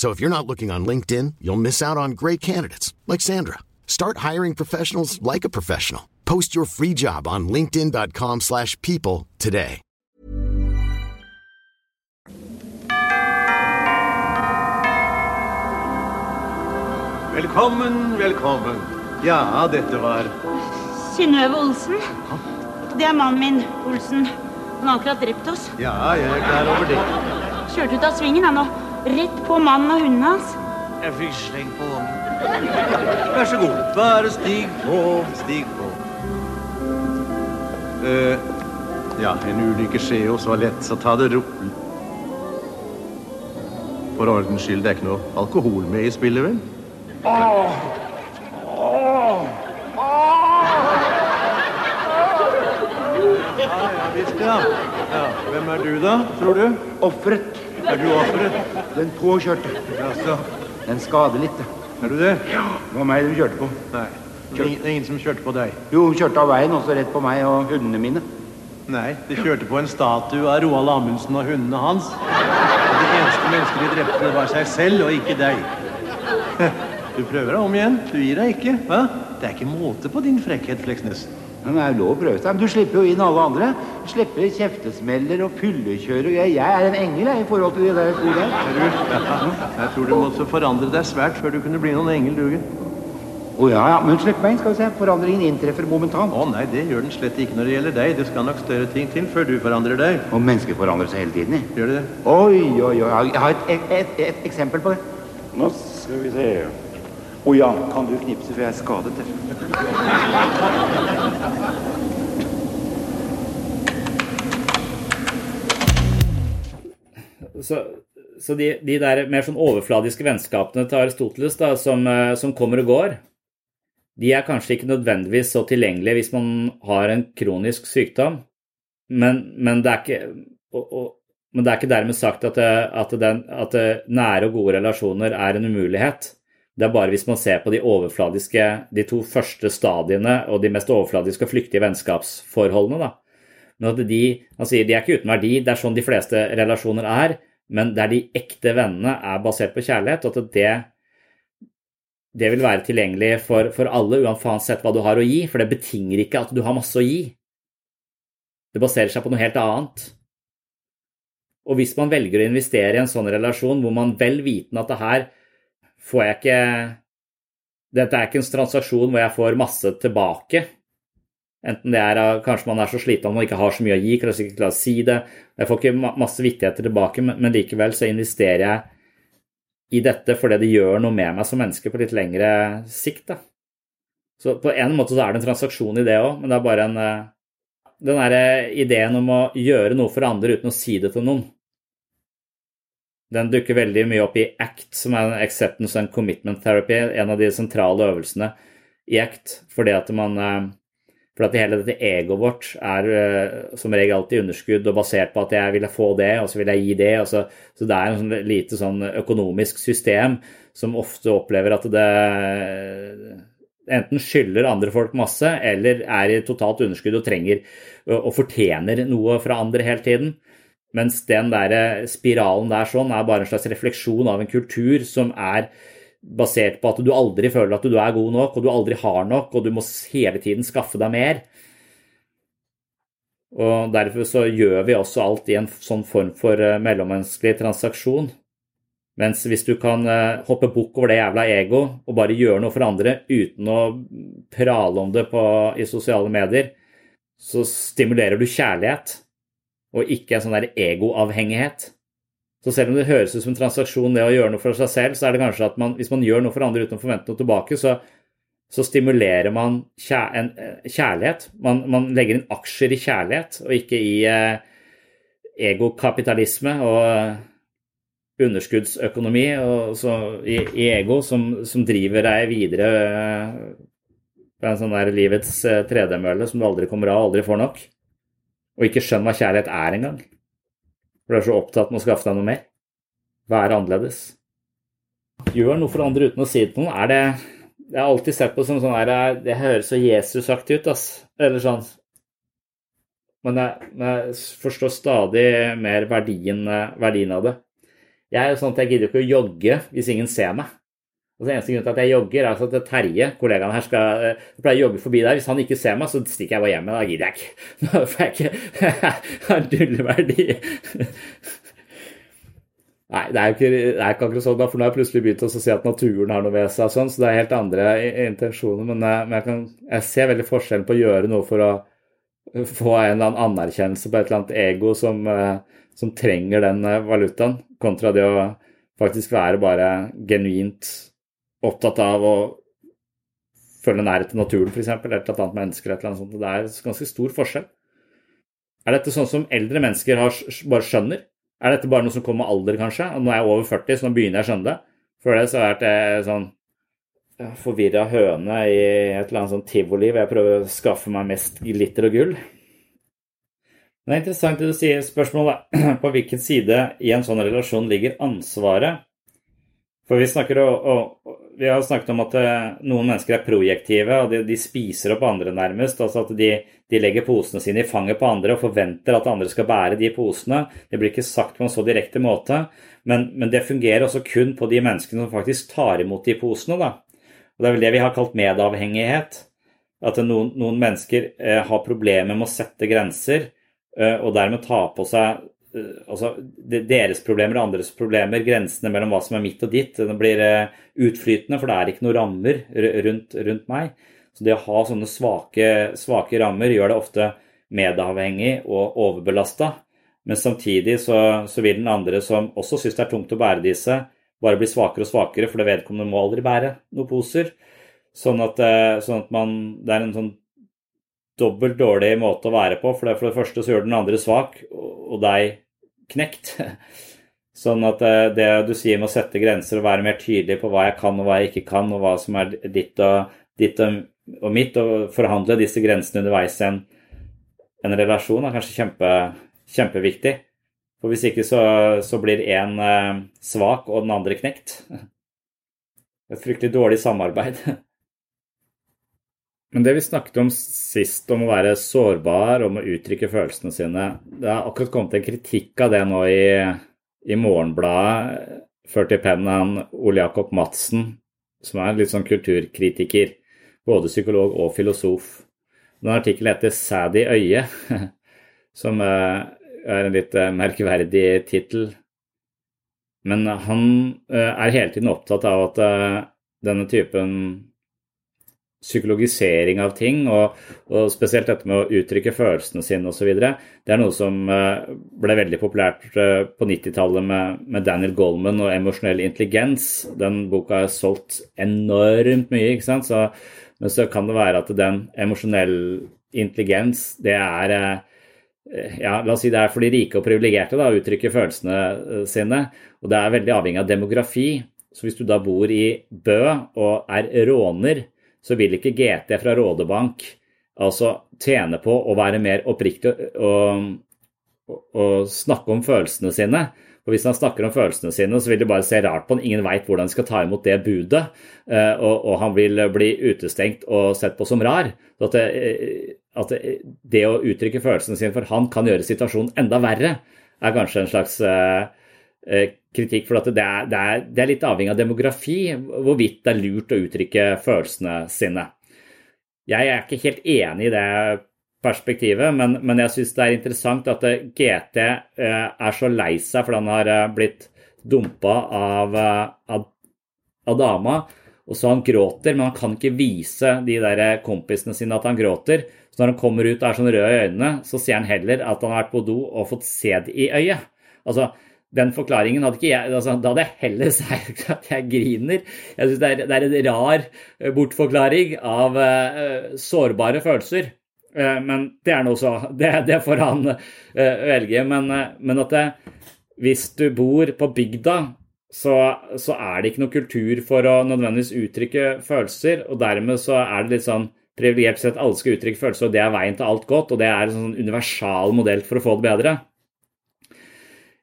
So if you're not looking on LinkedIn, you'll miss out on great candidates like Sandra. Start hiring professionals like a professional. Post your free job on linkedin.com/people slash people today. Velkommen, velkommen. Ja, dette var Synnøve Olsen. Det er mannen min, Olsen. Han har akkurat drept oss. Ja, jeg er klar over det. Kjørte ut av svingen han og rett på mannen og hundene hans. Jeg fikk sleng på Vær så god. Bare stig på, stig på. Uh, ja, en ulykke skjer jo så lett, så ta det rolig. For ordens skyld, det er ikke noe alkohol med i spillet, vel? Åh! Åh! Visst, ja. ja. Hvem er du, da, tror du? Offeret. Er du offeret? Den påkjørte. Altså. Den skader litt. Er du det? Ja. Det var meg de kjørte på. Nei. Det er ingen- det som kjørte på deg? Jo, hun kjørte av veien, også rett på meg og hundene mine. Nei, de kjørte på en statue av Roald Amundsen og hundene hans. Og de eneste mennesker de drepte, det var seg selv og ikke deg. Du prøver deg om igjen. Du gir deg ikke. Hva? Det er ikke måte på din frekkhet, Fleksnes. Men det er jo lov å prøve seg. Men du slipper jo inn alle andre. Du slipper kjeftesmeller og fyllekjør og greier. Jeg er en engel jeg, i forhold til de der to der. Jeg tror du måtte forandre deg svært før du kunne bli noen engel, Duger. Å ja, ja, men slipp meg inn, skal vi se. Forandringen inntreffer momentant. Å nei, det gjør den slett ikke når det gjelder deg. Det skal nok større ting til før du forandrer deg. Og mennesker forandrer seg hele tiden. jeg. Gjør det det? Oi, oi, oi. Jeg har et, et, et, et eksempel på det. Nå skal vi se. Å ja, kan du knipse, for jeg er skadet. Så, så de, de der mer sånn overfladiske vennskapene til Aristoteles da, som, eh, som kommer og går, de er kanskje ikke nødvendigvis så tilgjengelige hvis man har en kronisk sykdom, men, men, det, er ikke, og, og, men det er ikke dermed sagt at, det, at, den, at det nære og gode relasjoner er en umulighet. Det er bare hvis man ser på de overfladiske, de to første stadiene og de mest overfladiske og flyktige vennskapsforholdene. da. Men at de, han sier de er ikke uten verdi, det er sånn de fleste relasjoner er, men der de ekte vennene er basert på kjærlighet, og at det, det vil være tilgjengelig for, for alle, uansett hva du har å gi, for det betinger ikke at du har masse å gi. Det baserer seg på noe helt annet. Og hvis man velger å investere i en sånn relasjon hvor man vel vitende at det her får jeg ikke Dette er ikke en transaksjon hvor jeg får masse tilbake. Enten det er kanskje man er så sliten at man ikke har så mye å gi, kanskje ikke klarer å si det. Jeg får ikke masse vittigheter tilbake, men likevel så investerer jeg i dette fordi det gjør noe med meg som menneske på litt lengre sikt. Da. Så på en måte så er det en transaksjon i det òg, men det er bare en Den derre ideen om å gjøre noe for andre uten å si det til noen, den dukker veldig mye opp i ACT, som er en acceptance and commitment therapy, en av de sentrale øvelsene i ACT, fordi at man for at hele dette egoet vårt er uh, som regel alltid underskudd og basert på at jeg vil få det, og så vil jeg gi det. Så, så, det er en sånn lite sånn økonomisk system som ofte opplever at det enten skylder andre folk masse, eller er i totalt underskudd og trenger og fortjener noe fra andre hele tiden. Mens den der spiralen der sånn er bare en slags refleksjon av en kultur som er basert på at du aldri føler at du er god nok, og du aldri har nok, og du må hele tiden skaffe deg mer. Og Derfor så gjør vi også alt i en sånn form for mellommenneskelig transaksjon. Mens hvis du kan hoppe bukk over det jævla ego og bare gjøre noe for andre uten å prale om det på, i sosiale medier, så stimulerer du kjærlighet, og ikke en sånn der egoavhengighet. Så selv om det høres ut som en transaksjon det å gjøre noe for seg selv, så er det kanskje at man, hvis man gjør noe for andre uten å forvente noe tilbake, så, så stimulerer man kjær, en, kjærlighet. Man, man, legger inn aksjer i kjærlighet, og ikke i eh, egokapitalisme. Og underskuddsøkonomi og så, i, i, ego som, som, driver deg videre på en sånn der livets eh, tredemølle som du aldri kommer av, aldri får nok. Og ikke skjønner hva kjærlighet er engang. For du er så opptatt med å skaffe deg noe mer. Være annerledes. Gjør noe for andre uten å si det til noen. Er det Jeg har alltid sett på som sånn her Det høres så Jesusaktig ut, ass. Eller sånn men jeg, men jeg, forstår stadig mer verdien, verdien, av det. Jeg er jo sånn at jeg gidder ikke å jogge hvis ingen ser meg. Og så Eneste grunn til at jeg jogger, er at Terje, kollegaen her, skal jeg pleier å jogge forbi der. Hvis han ikke ser meg, så stikker jeg bare hjem. Da gidder jeg ikke. Da får jeg ikke har nullverdi. Nei, det er jo ikke, det er ikke akkurat sånn, for nå har jeg plutselig begynt å si at naturen har noe ved seg, sånn, så det er helt andre intensjoner. Men, eh, men jeg, kan, jeg, ser veldig forskjellen på å gjøre noe for å få en eller annen anerkjennelse på et eller annet ego som, eh, som trenger den eh, valutaen, kontra det å faktisk være bare genuint opptatt av å følge nærhet til naturen, f.eks., eller et eller annet menneske eller et eller annet sånt. Det er ganske stor forskjell. Er dette sånn som eldre mennesker har, bare skjønner? Er dette bare noe som kommer med alder, kanskje? Nå er jeg over 40, så nå begynner jeg å skjønne det. Før det så har jeg vært sånn forvirra høne i et eller annet sånn tivoli hvor jeg prøver å skaffe meg mest glitter og gull. Men Det er interessant det du sier, spørsmålet på hvilken side i en sånn relasjon ligger ansvaret? For vi, snakker, om, vi har snakket om at eh, noen mennesker er projektive, og de, de spiser opp andre nærmest. altså at de, de, legger posene sine i fanget på andre og forventer at andre skal bære de posene. Det blir ikke sagt på en så direkte måte, men, men det fungerer også kun på de menneskene som faktisk tar imot de posene. da. Og Det er vel det vi har kalt medavhengighet. At noen, noen mennesker eh, har problemer med å sette grenser, eh, og dermed ta på seg altså, deres problemer og andres problemer, grensene mellom hva som er mitt og ditt. Det blir eh, utflytende, for det er ikke noen rammer rundt, rundt meg. Så det å ha sånne svake, svake rammer gjør det ofte medavhengig og overbelasta. Men samtidig så, så, vil den andre som også syns det er tungt å bære disse, bare bli svakere og svakere, for det vedkommende må aldri bære noen poser. Sånn at, eh, sånn at man, det er en sånn dobbelt dårlig måte å være på. For det, for det første så gjør den andre svak, og deg knekt. Sånn at eh, det du sier med å sette grenser og være mer tydelig på hva jeg kan og hva jeg ikke kan, og hva som er ditt og, ditt og, og mitt, og forhandle disse grensene underveis i en, en relasjon, er kanskje kjempe, kjempeviktig. For hvis ikke så, så blir én eh, svak og den andre knekt. Et fryktelig dårlig samarbeid. Men det vi snakket om sist, om å være sårbar, om å uttrykke følelsene sine Det har akkurat kommet en kritikk av det nå i, i Morgenbladet, ført i pennen av Ole Jakob Madsen, som er litt sånn kulturkritiker. Både psykolog og filosof. Den artikkelen heter 'Sæd i øyet', som eh, er en litt eh, merkverdig tittel. Men han eh, er hele tiden opptatt av at denne typen psykologisering av ting, og, og, spesielt dette med å uttrykke følelsene sine osv., det er noe som ble veldig populært på 90-tallet med, med, Daniel Goldman og emosjonell intelligens. Den boka har solgt enormt mye, ikke sant. Så, men så kan det være at den emosjonell intelligens, det er Eh, ja, la oss si det er for de rike og privilegerte å uttrykke følelsene eh, sine. Og det er veldig avhengig av demografi. Så hvis du da bor i Bø og er råner, så vil ikke GT fra Rådebank altså tjene på å være mer oppriktig og, og, og snakke om følelsene sine. Og Hvis han snakker om følelsene sine, så vil de bare se rart på han. Ingen veit hvordan de skal ta imot det budet. Eh, og, og, han vil bli utestengt og sett på som rar. Så at det, at det å uttrykke følelsene sine for han kan gjøre situasjonen enda verre, er kanskje en slags uh, kritikk. For det er, det, er, det, er, litt avhengig av demografi hvorvidt det er lurt å uttrykke følelsene sine. Jeg er ikke helt enig i det perspektivet, men, men jeg syns det er interessant at GT uh, er så lei seg fordi han har blitt dumpa av, av, av dama. Og så han gråter, men han kan ikke vise de der kompisene sine at han gråter. Så når han kommer ut og er sånn rød i øynene, så sier han heller at han har vært på do og fått sæd i øyet. Altså, den forklaringen hadde ikke jeg altså, Da hadde jeg heller sagt at jeg griner. Jeg syns det, det, er en rar eh, bortforklaring av uh, sårbare følelser. Uh, men det er noe så. Det, det får han uh, velge. Men, men at det, hvis du bor på bygda, så, så, er det ikke noe kultur for å nødvendigvis uttrykke følelser, og dermed så er det litt sånn privilegert sett alle skal uttrykke følelser, og det er veien til alt godt, og det er en sånn universal modell for å få det bedre.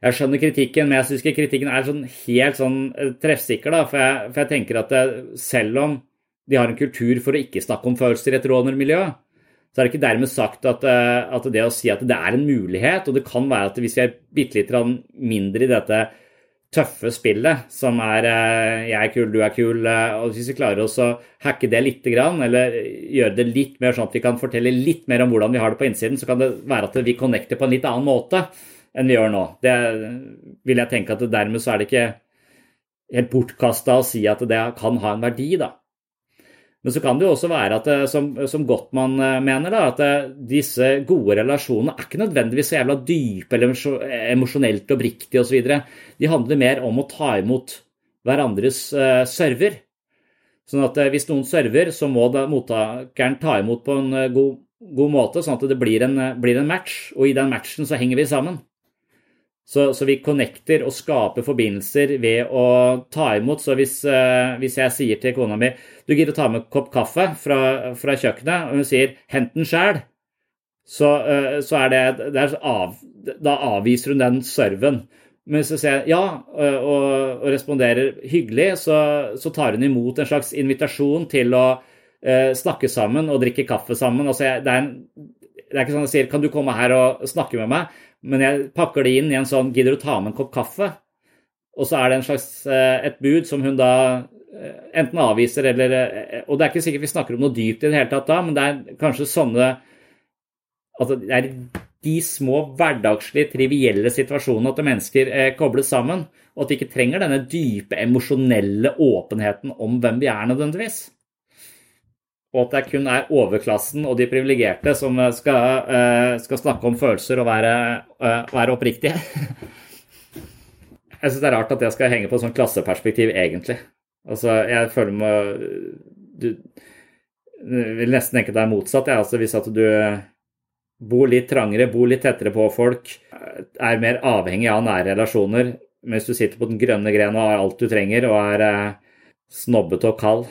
Jeg skjønner kritikken, men jeg syns ikke kritikken er sånn helt sånn eh, treffsikker. Da, for jeg, for jeg tenker at det, selv om de har en kultur for å ikke snakke om følelser i et rånermiljø, så er det ikke dermed sagt at, eh, at, det å si at det er en mulighet, og det kan være at hvis vi er bitte litt mindre i dette tøffe spillet, som er eh, 'jeg er kul, du er kul', og hvis vi klarer oss å hacke det litt, eller gjøre det litt mer sånn at vi kan fortelle litt mer om hvordan vi har det på innsiden, så kan det være at vi connecter på en litt annen måte enn vi gjør nå. Det vil jeg tenke at dermed så er det ikke helt bortkasta å si at det kan ha en verdi, da. Men så kan det jo også være at, som, som Gottmann eh, mener, da, at eh, disse gode relasjonene er ikke nødvendigvis så jævla dype eller emosjonelt oppriktige osv. De handler mer om å ta imot hverandres uh, server. Sånn at uh, hvis noen server, så må da mottakeren ta imot på en uh, god, god, måte, sånn at det blir en, blir en match. Og i den matchen så henger vi sammen. Så, så, vi connecter og skaper forbindelser ved å ta imot. Så hvis, eh, hvis jeg sier til kona mi du gidder å ta med en kopp kaffe fra, fra, kjøkkenet, og hun sier 'hent den sjæl', så, eh, så, det, det av, Da avviser hun den serven. Men hvis jeg sier ja uh, og, og, responderer hyggelig, så, så, tar hun imot en slags invitasjon til å snakke sammen og drikke kaffe sammen. Altså, det, er en, det er ikke sånn at jeg sier 'kan du komme her og snakke med meg'? Men jeg pakker det inn i en sånn 'gidder du ta med en kopp kaffe'? Og så er det en slags, eh, et bud som hun da eh, enten avviser eller eh, Og det er ikke sikkert vi snakker om noe dypt i det hele tatt da, men det er kanskje sånne Altså det er de små hverdagslige, trivielle situasjonene at mennesker kobles sammen, og at de ikke trenger denne dype emosjonelle åpenheten om hvem vi er nødvendigvis og at det kun er overklassen og de privilegerte som eh, skal, eh, skal, snakke om følelser og være, eh, være oppriktige. Jeg syns det er rart at det skal henge på sånn klasseperspektiv, egentlig. Altså, jeg føler meg Du vil nesten tenke deg motsatt. jeg. Altså, hvis at du bor litt trangere, bor litt tettere på folk, er mer avhengig av nære relasjoner, mens du sitter på den grønne grenen og har alt du trenger og er snobbete og kald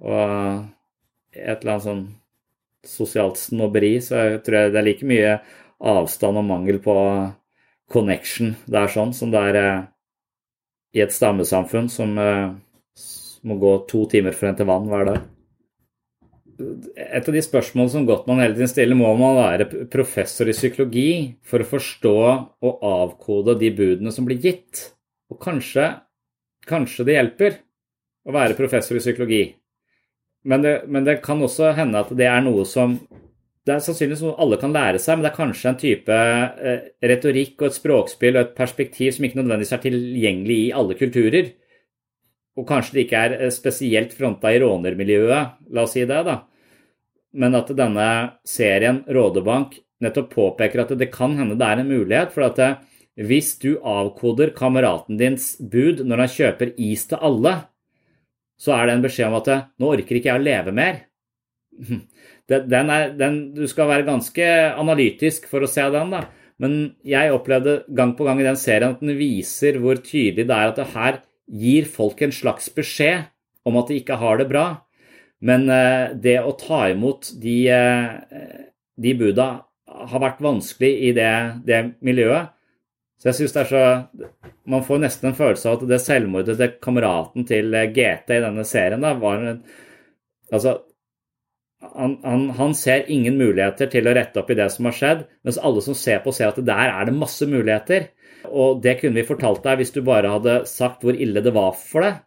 og et eller annet sånn sosialt snobberi, så jeg tror jeg det er like mye avstand og mangel på connection der sånn som det er eh, i et stammesamfunn som eh, må gå to timer for å hente vann hver dag. Et av de spørsmålene som Gottmann hele tiden stiller, må man være professor i psykologi for å forstå og avkode de budene som blir gitt. Og kanskje, kanskje det hjelper å være professor i psykologi. Men det, men det, kan også hende at det er noe som Det er sannsynligvis noe alle kan lære seg, men det er kanskje en type eh, retorikk og et språkspill og et perspektiv som ikke nødvendigvis er tilgjengelig i alle kulturer. Og kanskje det ikke er eh, spesielt fronta i rånermiljøet, la oss si det, da. Men at denne serien Rådebank nettopp påpeker at det kan hende det er en mulighet. For at eh, hvis du avkoder kameraten dins bud når han kjøper is til alle, så er det en beskjed om at nå orker ikke jeg å leve mer. Den er, den, du skal være ganske analytisk for å se den, da. Men jeg opplevde gang på gang i den serien at den viser hvor tydelig det er at det her gir folk en slags beskjed om at de ikke har det bra. Men eh, det å ta imot de, eh, de buda har vært vanskelig i det, det miljøet. Så jeg synes det er så Man får nesten en følelse av at det selvmordet til kameraten til eh, GT i denne serien da, var en Altså han, han, han, ser ingen muligheter til å rette opp i det som har skjedd, mens alle som ser på, ser at der er det masse muligheter. Og det kunne vi fortalt deg hvis du bare hadde sagt hvor ille det var for deg.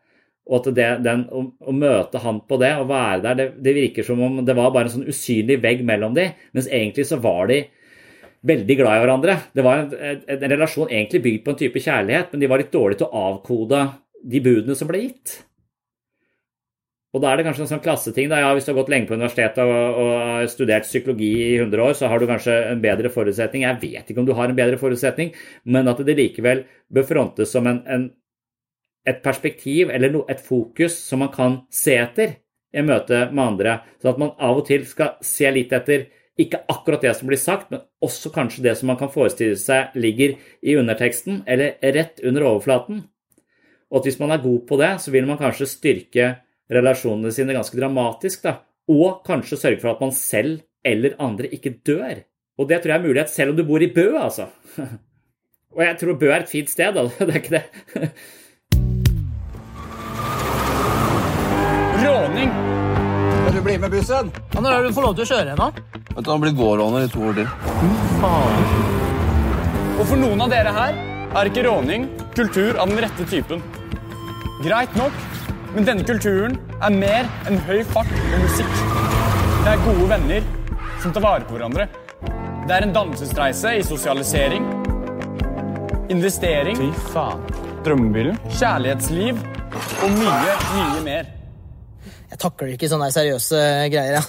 Og at det, den, å, å, møte han på det og være der, det, det, virker som om det var bare en sånn usynlig vegg mellom de, mens egentlig så var de veldig glad i hverandre. Det var en, en, relasjon egentlig bygd på en type kjærlighet, men de var litt dårlige til å avkode de budene som ble gitt. Og da er det kanskje en sånn klasseting. Ja, hvis du har gått lenge på universitetet og, og studert psykologi i 100 år, så har du kanskje en bedre forutsetning. Jeg vet ikke om du har en bedre forutsetning, men at det likevel bør frontes som en, en, et perspektiv eller no, et fokus som man kan se etter i møte med andre. Sånn at man av og til skal se litt etter ikke akkurat det som blir sagt, men også kanskje det som man kan forestille seg ligger i underteksten, eller rett under overflaten. Og at hvis man er god på det, så vil man kanskje styrke relasjonene sine ganske dramatisk, da. Og kanskje sørge for at man selv eller andre ikke dør. Og det tror jeg er mulighet selv om du bor i Bø, altså. Og jeg tror Bø er et fint sted, da. Det er ikke det. Råning! Du bli med bussen? Ja, når er det du får lov til å kjøre nå? Vet du, Han har blitt gåråner i to år til. Og for noen av dere her er ikke råning kultur av den rette typen. Greit nok, men denne kulturen er mer enn høy fart og musikk. Det er gode venner som tar vare på hverandre. Det er en dannelsesreise i sosialisering, investering Fy faen. Drømmebilen. Kjærlighetsliv og mye, mye mer. Jeg takler ikke sånne seriøse greier, jeg.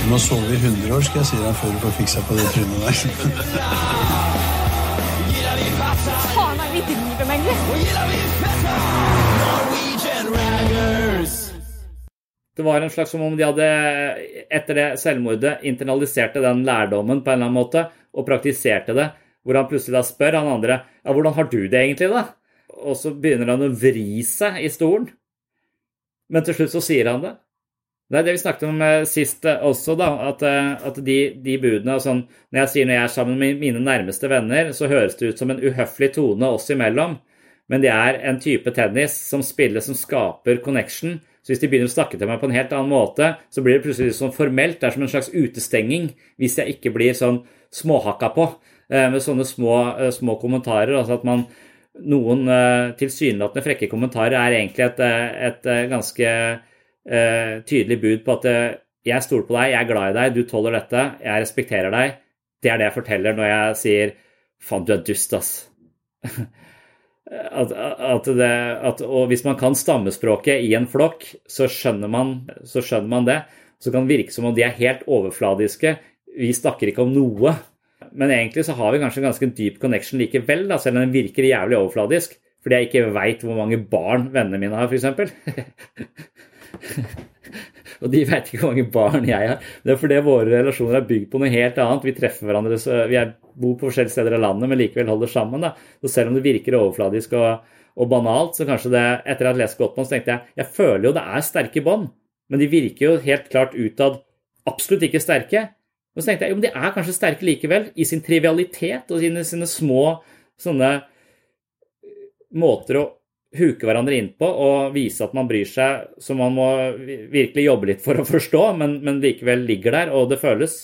Du må sove i 100 år, skal jeg si deg, før du får fiksa på det trynet der. Faen, er vi driver med, Det var en slags som om de hadde, etter det selvmordet, internaliserte den lærdommen på en eller annen måte, og praktiserte det. Hvor han plutselig da spør han andre ja, hvordan har du det egentlig, da? Og så begynner han å vri seg i stolen. Men til slutt så sier han det. Det er det vi snakket om eh, sist eh, også, da. At, eh, at de, de budene sånn, Når jeg sier når jeg er sammen med mine nærmeste venner, så høres det ut som en uhøflig tone oss imellom. Men det er en type tennis som spilles som skaper connection. Så hvis de begynner å snakke til meg på en helt annen måte, så blir det plutselig sånn formelt. Det er som en slags utestenging hvis jeg ikke blir sånn småhakka på med sånne små, små kommentarer. Altså at man Noen tilsynelatende frekke kommentarer er egentlig et, et ganske eh, tydelig bud på at eh, jeg stoler på deg, jeg er glad i deg, du tåler dette, jeg respekterer deg. Det er det jeg forteller når jeg sier faen, du er dust, ass. At, at det, at, og hvis man kan stammespråket i en flokk, så så skjønner man det. Så kan det virke som om de er helt overfladiske. Vi snakker ikke om noe. Men egentlig så har vi kanskje en ganske dyp connection likevel, da, selv om den virker jævlig overfladisk. Fordi jeg ikke veit hvor mange barn vennene mine har, f.eks. og de vet ikke hvor mange barn jeg har. Det er fordi våre relasjoner er bygd på noe helt annet. Vi treffer hverandre, vi bor på forskjellige steder av landet, men likevel holder sammen. Da. Så selv om det virker overfladisk og, og banalt, så kanskje det Etter å ha lest Gottmann, så tenkte jeg jeg føler jo det er sterke bånd, men de virker jo helt klart utad absolutt ikke sterke. Og så tenkte jeg jo, men de er kanskje sterke likevel, i sin trivialitet og sine, sine små sånne måter å huke hverandre innpå og vise at man bryr seg, som man må virkelig jobbe litt for å forstå, men, men likevel ligger der, og det føles.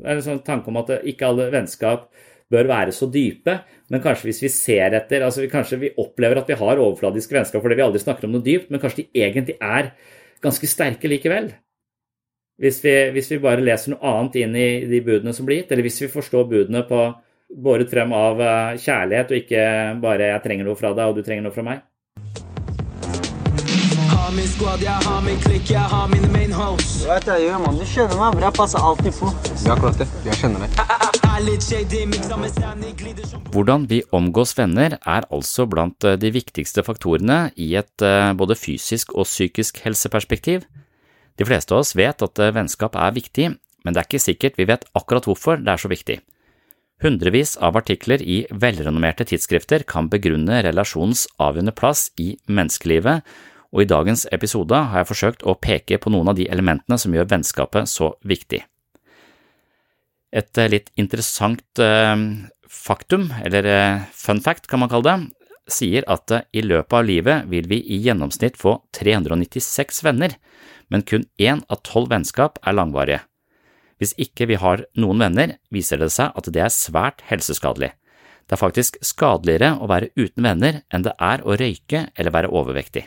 Det er en sånn tanke om at ikke alle vennskap bør være så dype, men kanskje hvis vi ser etter altså Kanskje vi opplever at vi har overfladiske vennskap fordi vi aldri snakker om noe dypt, men kanskje de egentlig er ganske sterke likevel. Hvis vi, hvis vi bare leser noe annet inn i de budene som blir gitt, eller hvis vi forstår budene på båret frem av kjærlighet og ikke bare 'jeg trenger noe fra deg, og du trenger noe fra meg'. Har min squad, jeg har min klikk, jeg har mine main house. Du vet jeg gjør, mann. Du kjenner meg, bra. Jeg passer alltid på. Ja, klart det. Jeg kjenner. Er som Hvordan vi omgås venner er altså blant eh, de viktigste faktorene i et eh, både fysisk og psykisk helseperspektiv. De fleste av oss vet at eh, vennskap er viktig, men det er ikke sikkert vi vet akkurat hvorfor det er så viktig. Hundrevis av artikler i velrenommerte tidsskrifter kan begrunne relasjonens avgjørende plass i menneskelivet, og i dagens episode har jeg forsøkt å peke på noen av de elementene som gjør vennskapet så viktig. Et litt interessant eh, faktum, eller eh, fun fact kan man kalle det, sier at eh, i løpet av livet vil vi i gjennomsnitt få 396 venner, men kun én av tolv vennskap er langvarige. Hvis ikke vi har noen venner, viser det seg at det er svært helseskadelig. Det er faktisk skadeligere å være uten venner enn det er å røyke eller være overvektig.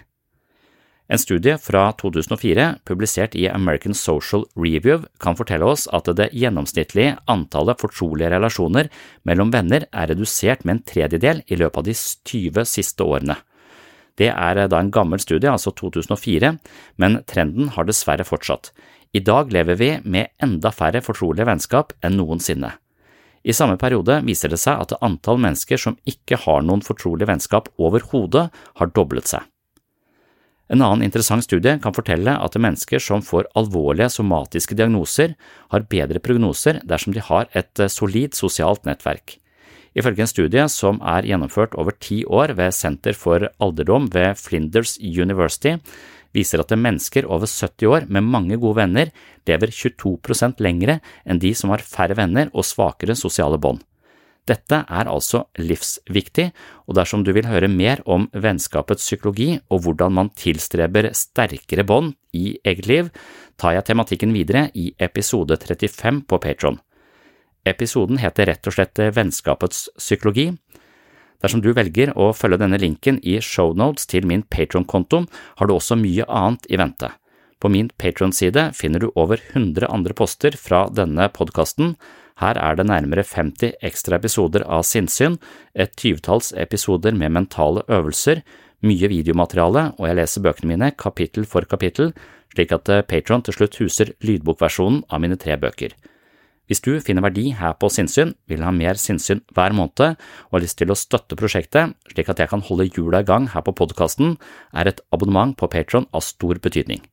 En studie fra 2004, publisert i American Social Review, kan fortelle oss at det gjennomsnittlige antallet fortrolige relasjoner mellom venner er redusert med en tredjedel i løpet av de 20 siste årene. Det er da en gammel studie, altså 2004, men trenden har dessverre fortsatt. I dag lever vi med enda færre fortrolige vennskap enn noensinne. I samme periode viser det seg at antall mennesker som ikke har noen fortrolige vennskap overhodet, har doblet seg. En annen interessant studie kan fortelle at mennesker som får alvorlige somatiske diagnoser, har bedre prognoser dersom de har et eh, solid sosialt nettverk. Ifølge en studie som er gjennomført over ti år ved Senter for alderdom ved Flinders University, viser at mennesker over 70 år med mange gode venner lever 22% lengre enn de som har færre venner og svakere sosiale bånd. Dette er altså livsviktig, og dersom du vil høre mer om vennskapets psykologi og hvordan man tilstreber sterkere bånd i eget liv, tar jeg tematikken videre i episode 35 på Patron. Episoden heter rett og slett Vennskapets psykologi. Dersom du velger å følge denne linken i shownotes til min Patron-konto, har du også mye annet i vente. På min Patron-side finner du over 100 andre poster fra denne podkasten. Her er det nærmere 50 ekstra episoder av sinnssyn, et tyvetalls episoder med mentale øvelser, mye videomateriale, og jeg leser bøkene mine kapittel for kapittel, slik at Patron til slutt huser lydbokversjonen av mine tre bøker. Hvis du finner verdi her på sinnssyn, vil ha mer sinnssyn hver måned og har lyst til å støtte prosjektet slik at jeg kan holde hjula i gang her på podkasten, er et abonnement på Patron av stor betydning.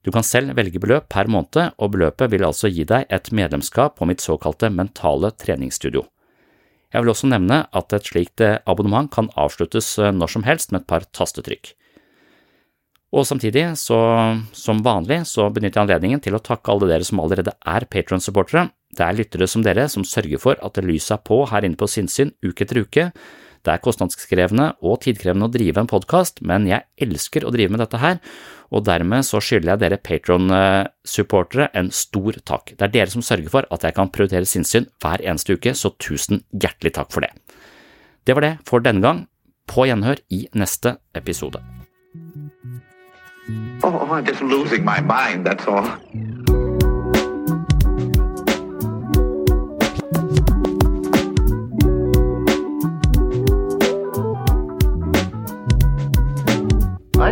Du kan selv velge beløp per måned, og beløpet vil altså gi deg et medlemskap på mitt såkalte mentale treningsstudio. Jeg vil også nevne at et slikt abonnement kan avsluttes når som helst med et par tastetrykk. Og samtidig, så som vanlig, så benytter jeg anledningen til å takke alle dere som allerede er Patron-supportere. Det er lyttere som dere som sørger for at lyset er på her inne på Sinnsyn uke etter uke. Det er kostnadskrevende og tidkrevende å drive en podkast, men jeg elsker å drive med dette her, og dermed så skylder jeg dere Patron-supportere en stor takk. Det er dere som sørger for at jeg kan prioritere sinnssyn hver eneste uke, så tusen hjertelig takk for det. Det var det for denne gang. På gjenhør i neste episode. Oh, I'm just losing my mind, that's all.